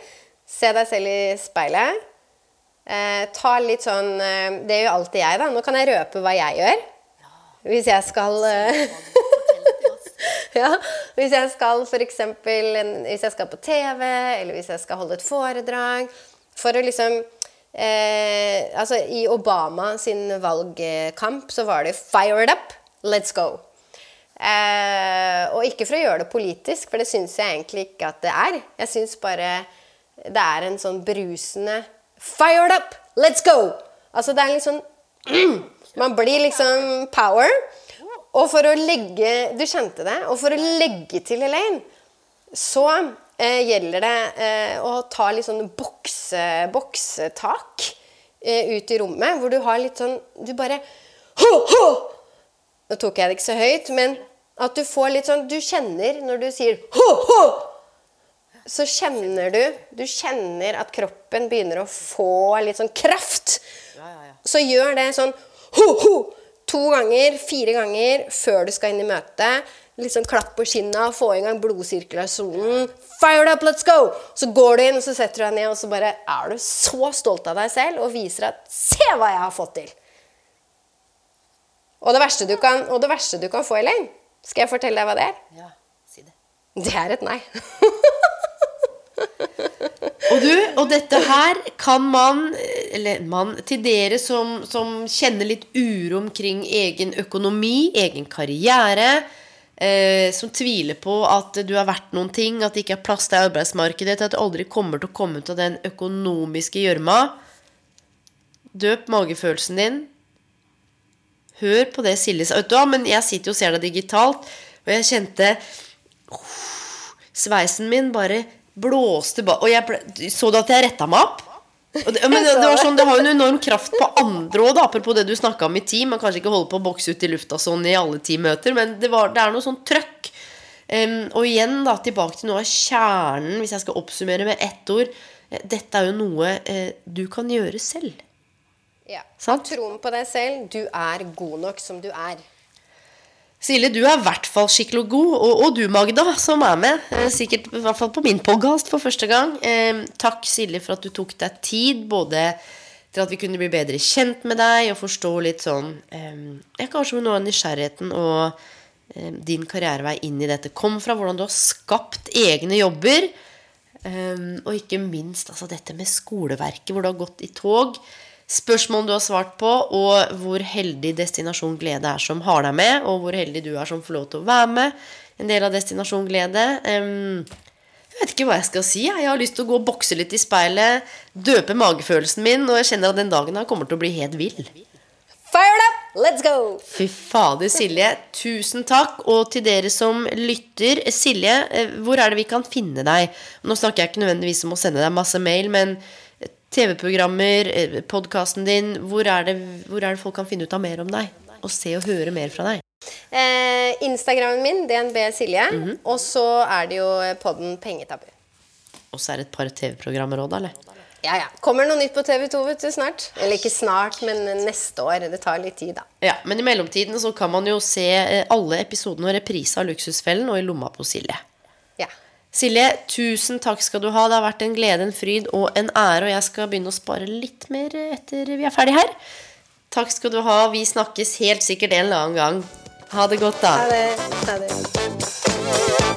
Speaker 2: se deg selv i speilet. Eh, ta litt sånn Det gjør alltid jeg, da. Nå kan jeg røpe hva jeg gjør. Hvis jeg skal ja, Hvis jeg skal f.eks. Hvis jeg skal på TV, eller hvis jeg skal holde et foredrag For å liksom eh, Altså, i Obama sin valgkamp så var det 'fired up, let's go'. Eh, og ikke for å gjøre det politisk, for det syns jeg egentlig ikke at det er. Jeg syns bare det er en sånn brusende 'fired up, let's go'. Altså det er sånn Man blir liksom power. Og for å legge Du kjente det. Og for å legge til Elaine, så eh, gjelder det eh, å ta litt sånn bokse, boksetak eh, ut i rommet, hvor du har litt sånn Du bare ho, ho! Nå tok jeg det ikke så høyt, men at du får litt sånn Du kjenner når du sier ho, ho! Så kjenner du Du kjenner at kroppen begynner å få litt sånn kraft. Så gjør det sånn ho, ho! To ganger, fire ganger før du skal inn i møtet. Liksom klapp på skinna, få i gang blodsirkulasjonen. Fire up, let's go! Så går du inn, og så setter du deg ned, og så bare er du så stolt av deg selv og viser at Se hva jeg har fått til! Og det verste du kan, det verste du kan få, Elaine, skal jeg fortelle deg hva det er?
Speaker 1: Ja, si det.
Speaker 2: Det er et nei.
Speaker 1: Og du, og dette her kan man, eller man, til dere som, som kjenner litt uro omkring egen økonomi, egen karriere, eh, som tviler på at du har vært noen ting, at det ikke er plass til arbeidsmarkedet, til at du aldri kommer til å komme ut av den økonomiske gjørma. Døp magefølelsen din. Hør på det Silje sa. Vet du hva, men jeg sitter jo og ser deg digitalt, og jeg kjente uh, Sveisen min bare blåste bare Og jeg ble, så du at jeg retta meg opp? Det, men det, det, var sånn, det har jo en enorm kraft på andre òg, apropos det du snakka om i team. Man kanskje ikke holder på å bokse ut i lufta sånn i alle teammøter, men det, var, det er noe sånn trøkk. Um, og igjen da, tilbake til noe av kjernen, hvis jeg skal oppsummere med ett ord. Eh, dette er jo noe uh, du kan gjøre selv.
Speaker 2: Ja. Sant? Troen på deg selv. Du er god nok som du er.
Speaker 1: Silje, du er i hvert fall skikkelig god. Og, og, du, Magda, som er med. Eh, sikkert i hvert fall på min podkast for første gang. Eh, takk, Silje, for at du tok deg tid. Både til at vi kunne bli bedre kjent med deg og forstå litt sånn eh, Kanskje noe av nysgjerrigheten og eh, din karrierevei inn i dette kom fra. Hvordan du har skapt egne jobber. Eh, og ikke minst altså, dette med skoleverket, hvor du har gått i tog spørsmål du har svart på, og hvor heldig Destinasjon Glede er som har deg med, og hvor heldig du er som får lov til å være med. En del av Destinasjon Glede. Jeg vet ikke hva jeg skal si. Jeg har lyst til å gå og bokse litt i speilet, døpe magefølelsen min, og jeg kjenner at den dagen her kommer til å bli helt vill.
Speaker 2: Fire up! Let's go!
Speaker 1: Fy fader, Silje. Tusen takk. Og til dere som lytter Silje, eh, hvor er det vi kan finne deg? Nå snakker jeg ikke nødvendigvis om å sende deg masse mail, men TV-programmer, eh, podkasten din. Hvor er, det, hvor er, det, folk kan finne ut av mer om deg? Og se og høre mer fra deg?
Speaker 2: Eh, Instagrammen min, DNB Silje. Mm -hmm. Og så er det jo podden Pengetabu.
Speaker 1: Og så er det et par TV-programmer òg, da? eller?
Speaker 2: Ja, ja. Kommer noe nytt på TV2 vet du, snart. Eller ikke snart, men neste år. Det tar litt tid, da.
Speaker 1: Ja, Men i mellomtiden så kan man jo se eh, alle episodene og reprise av Luksusfellen og I lomma på Silje. Silje, tusen takk skal du ha. Det har vært en glede, en fryd og en ære. Og jeg skal begynne å spare litt mer etter vi er ferdig her. Takk skal du ha. Vi snakkes helt sikkert en eller annen gang. Ha det godt, da.
Speaker 2: Ha det. Ha det.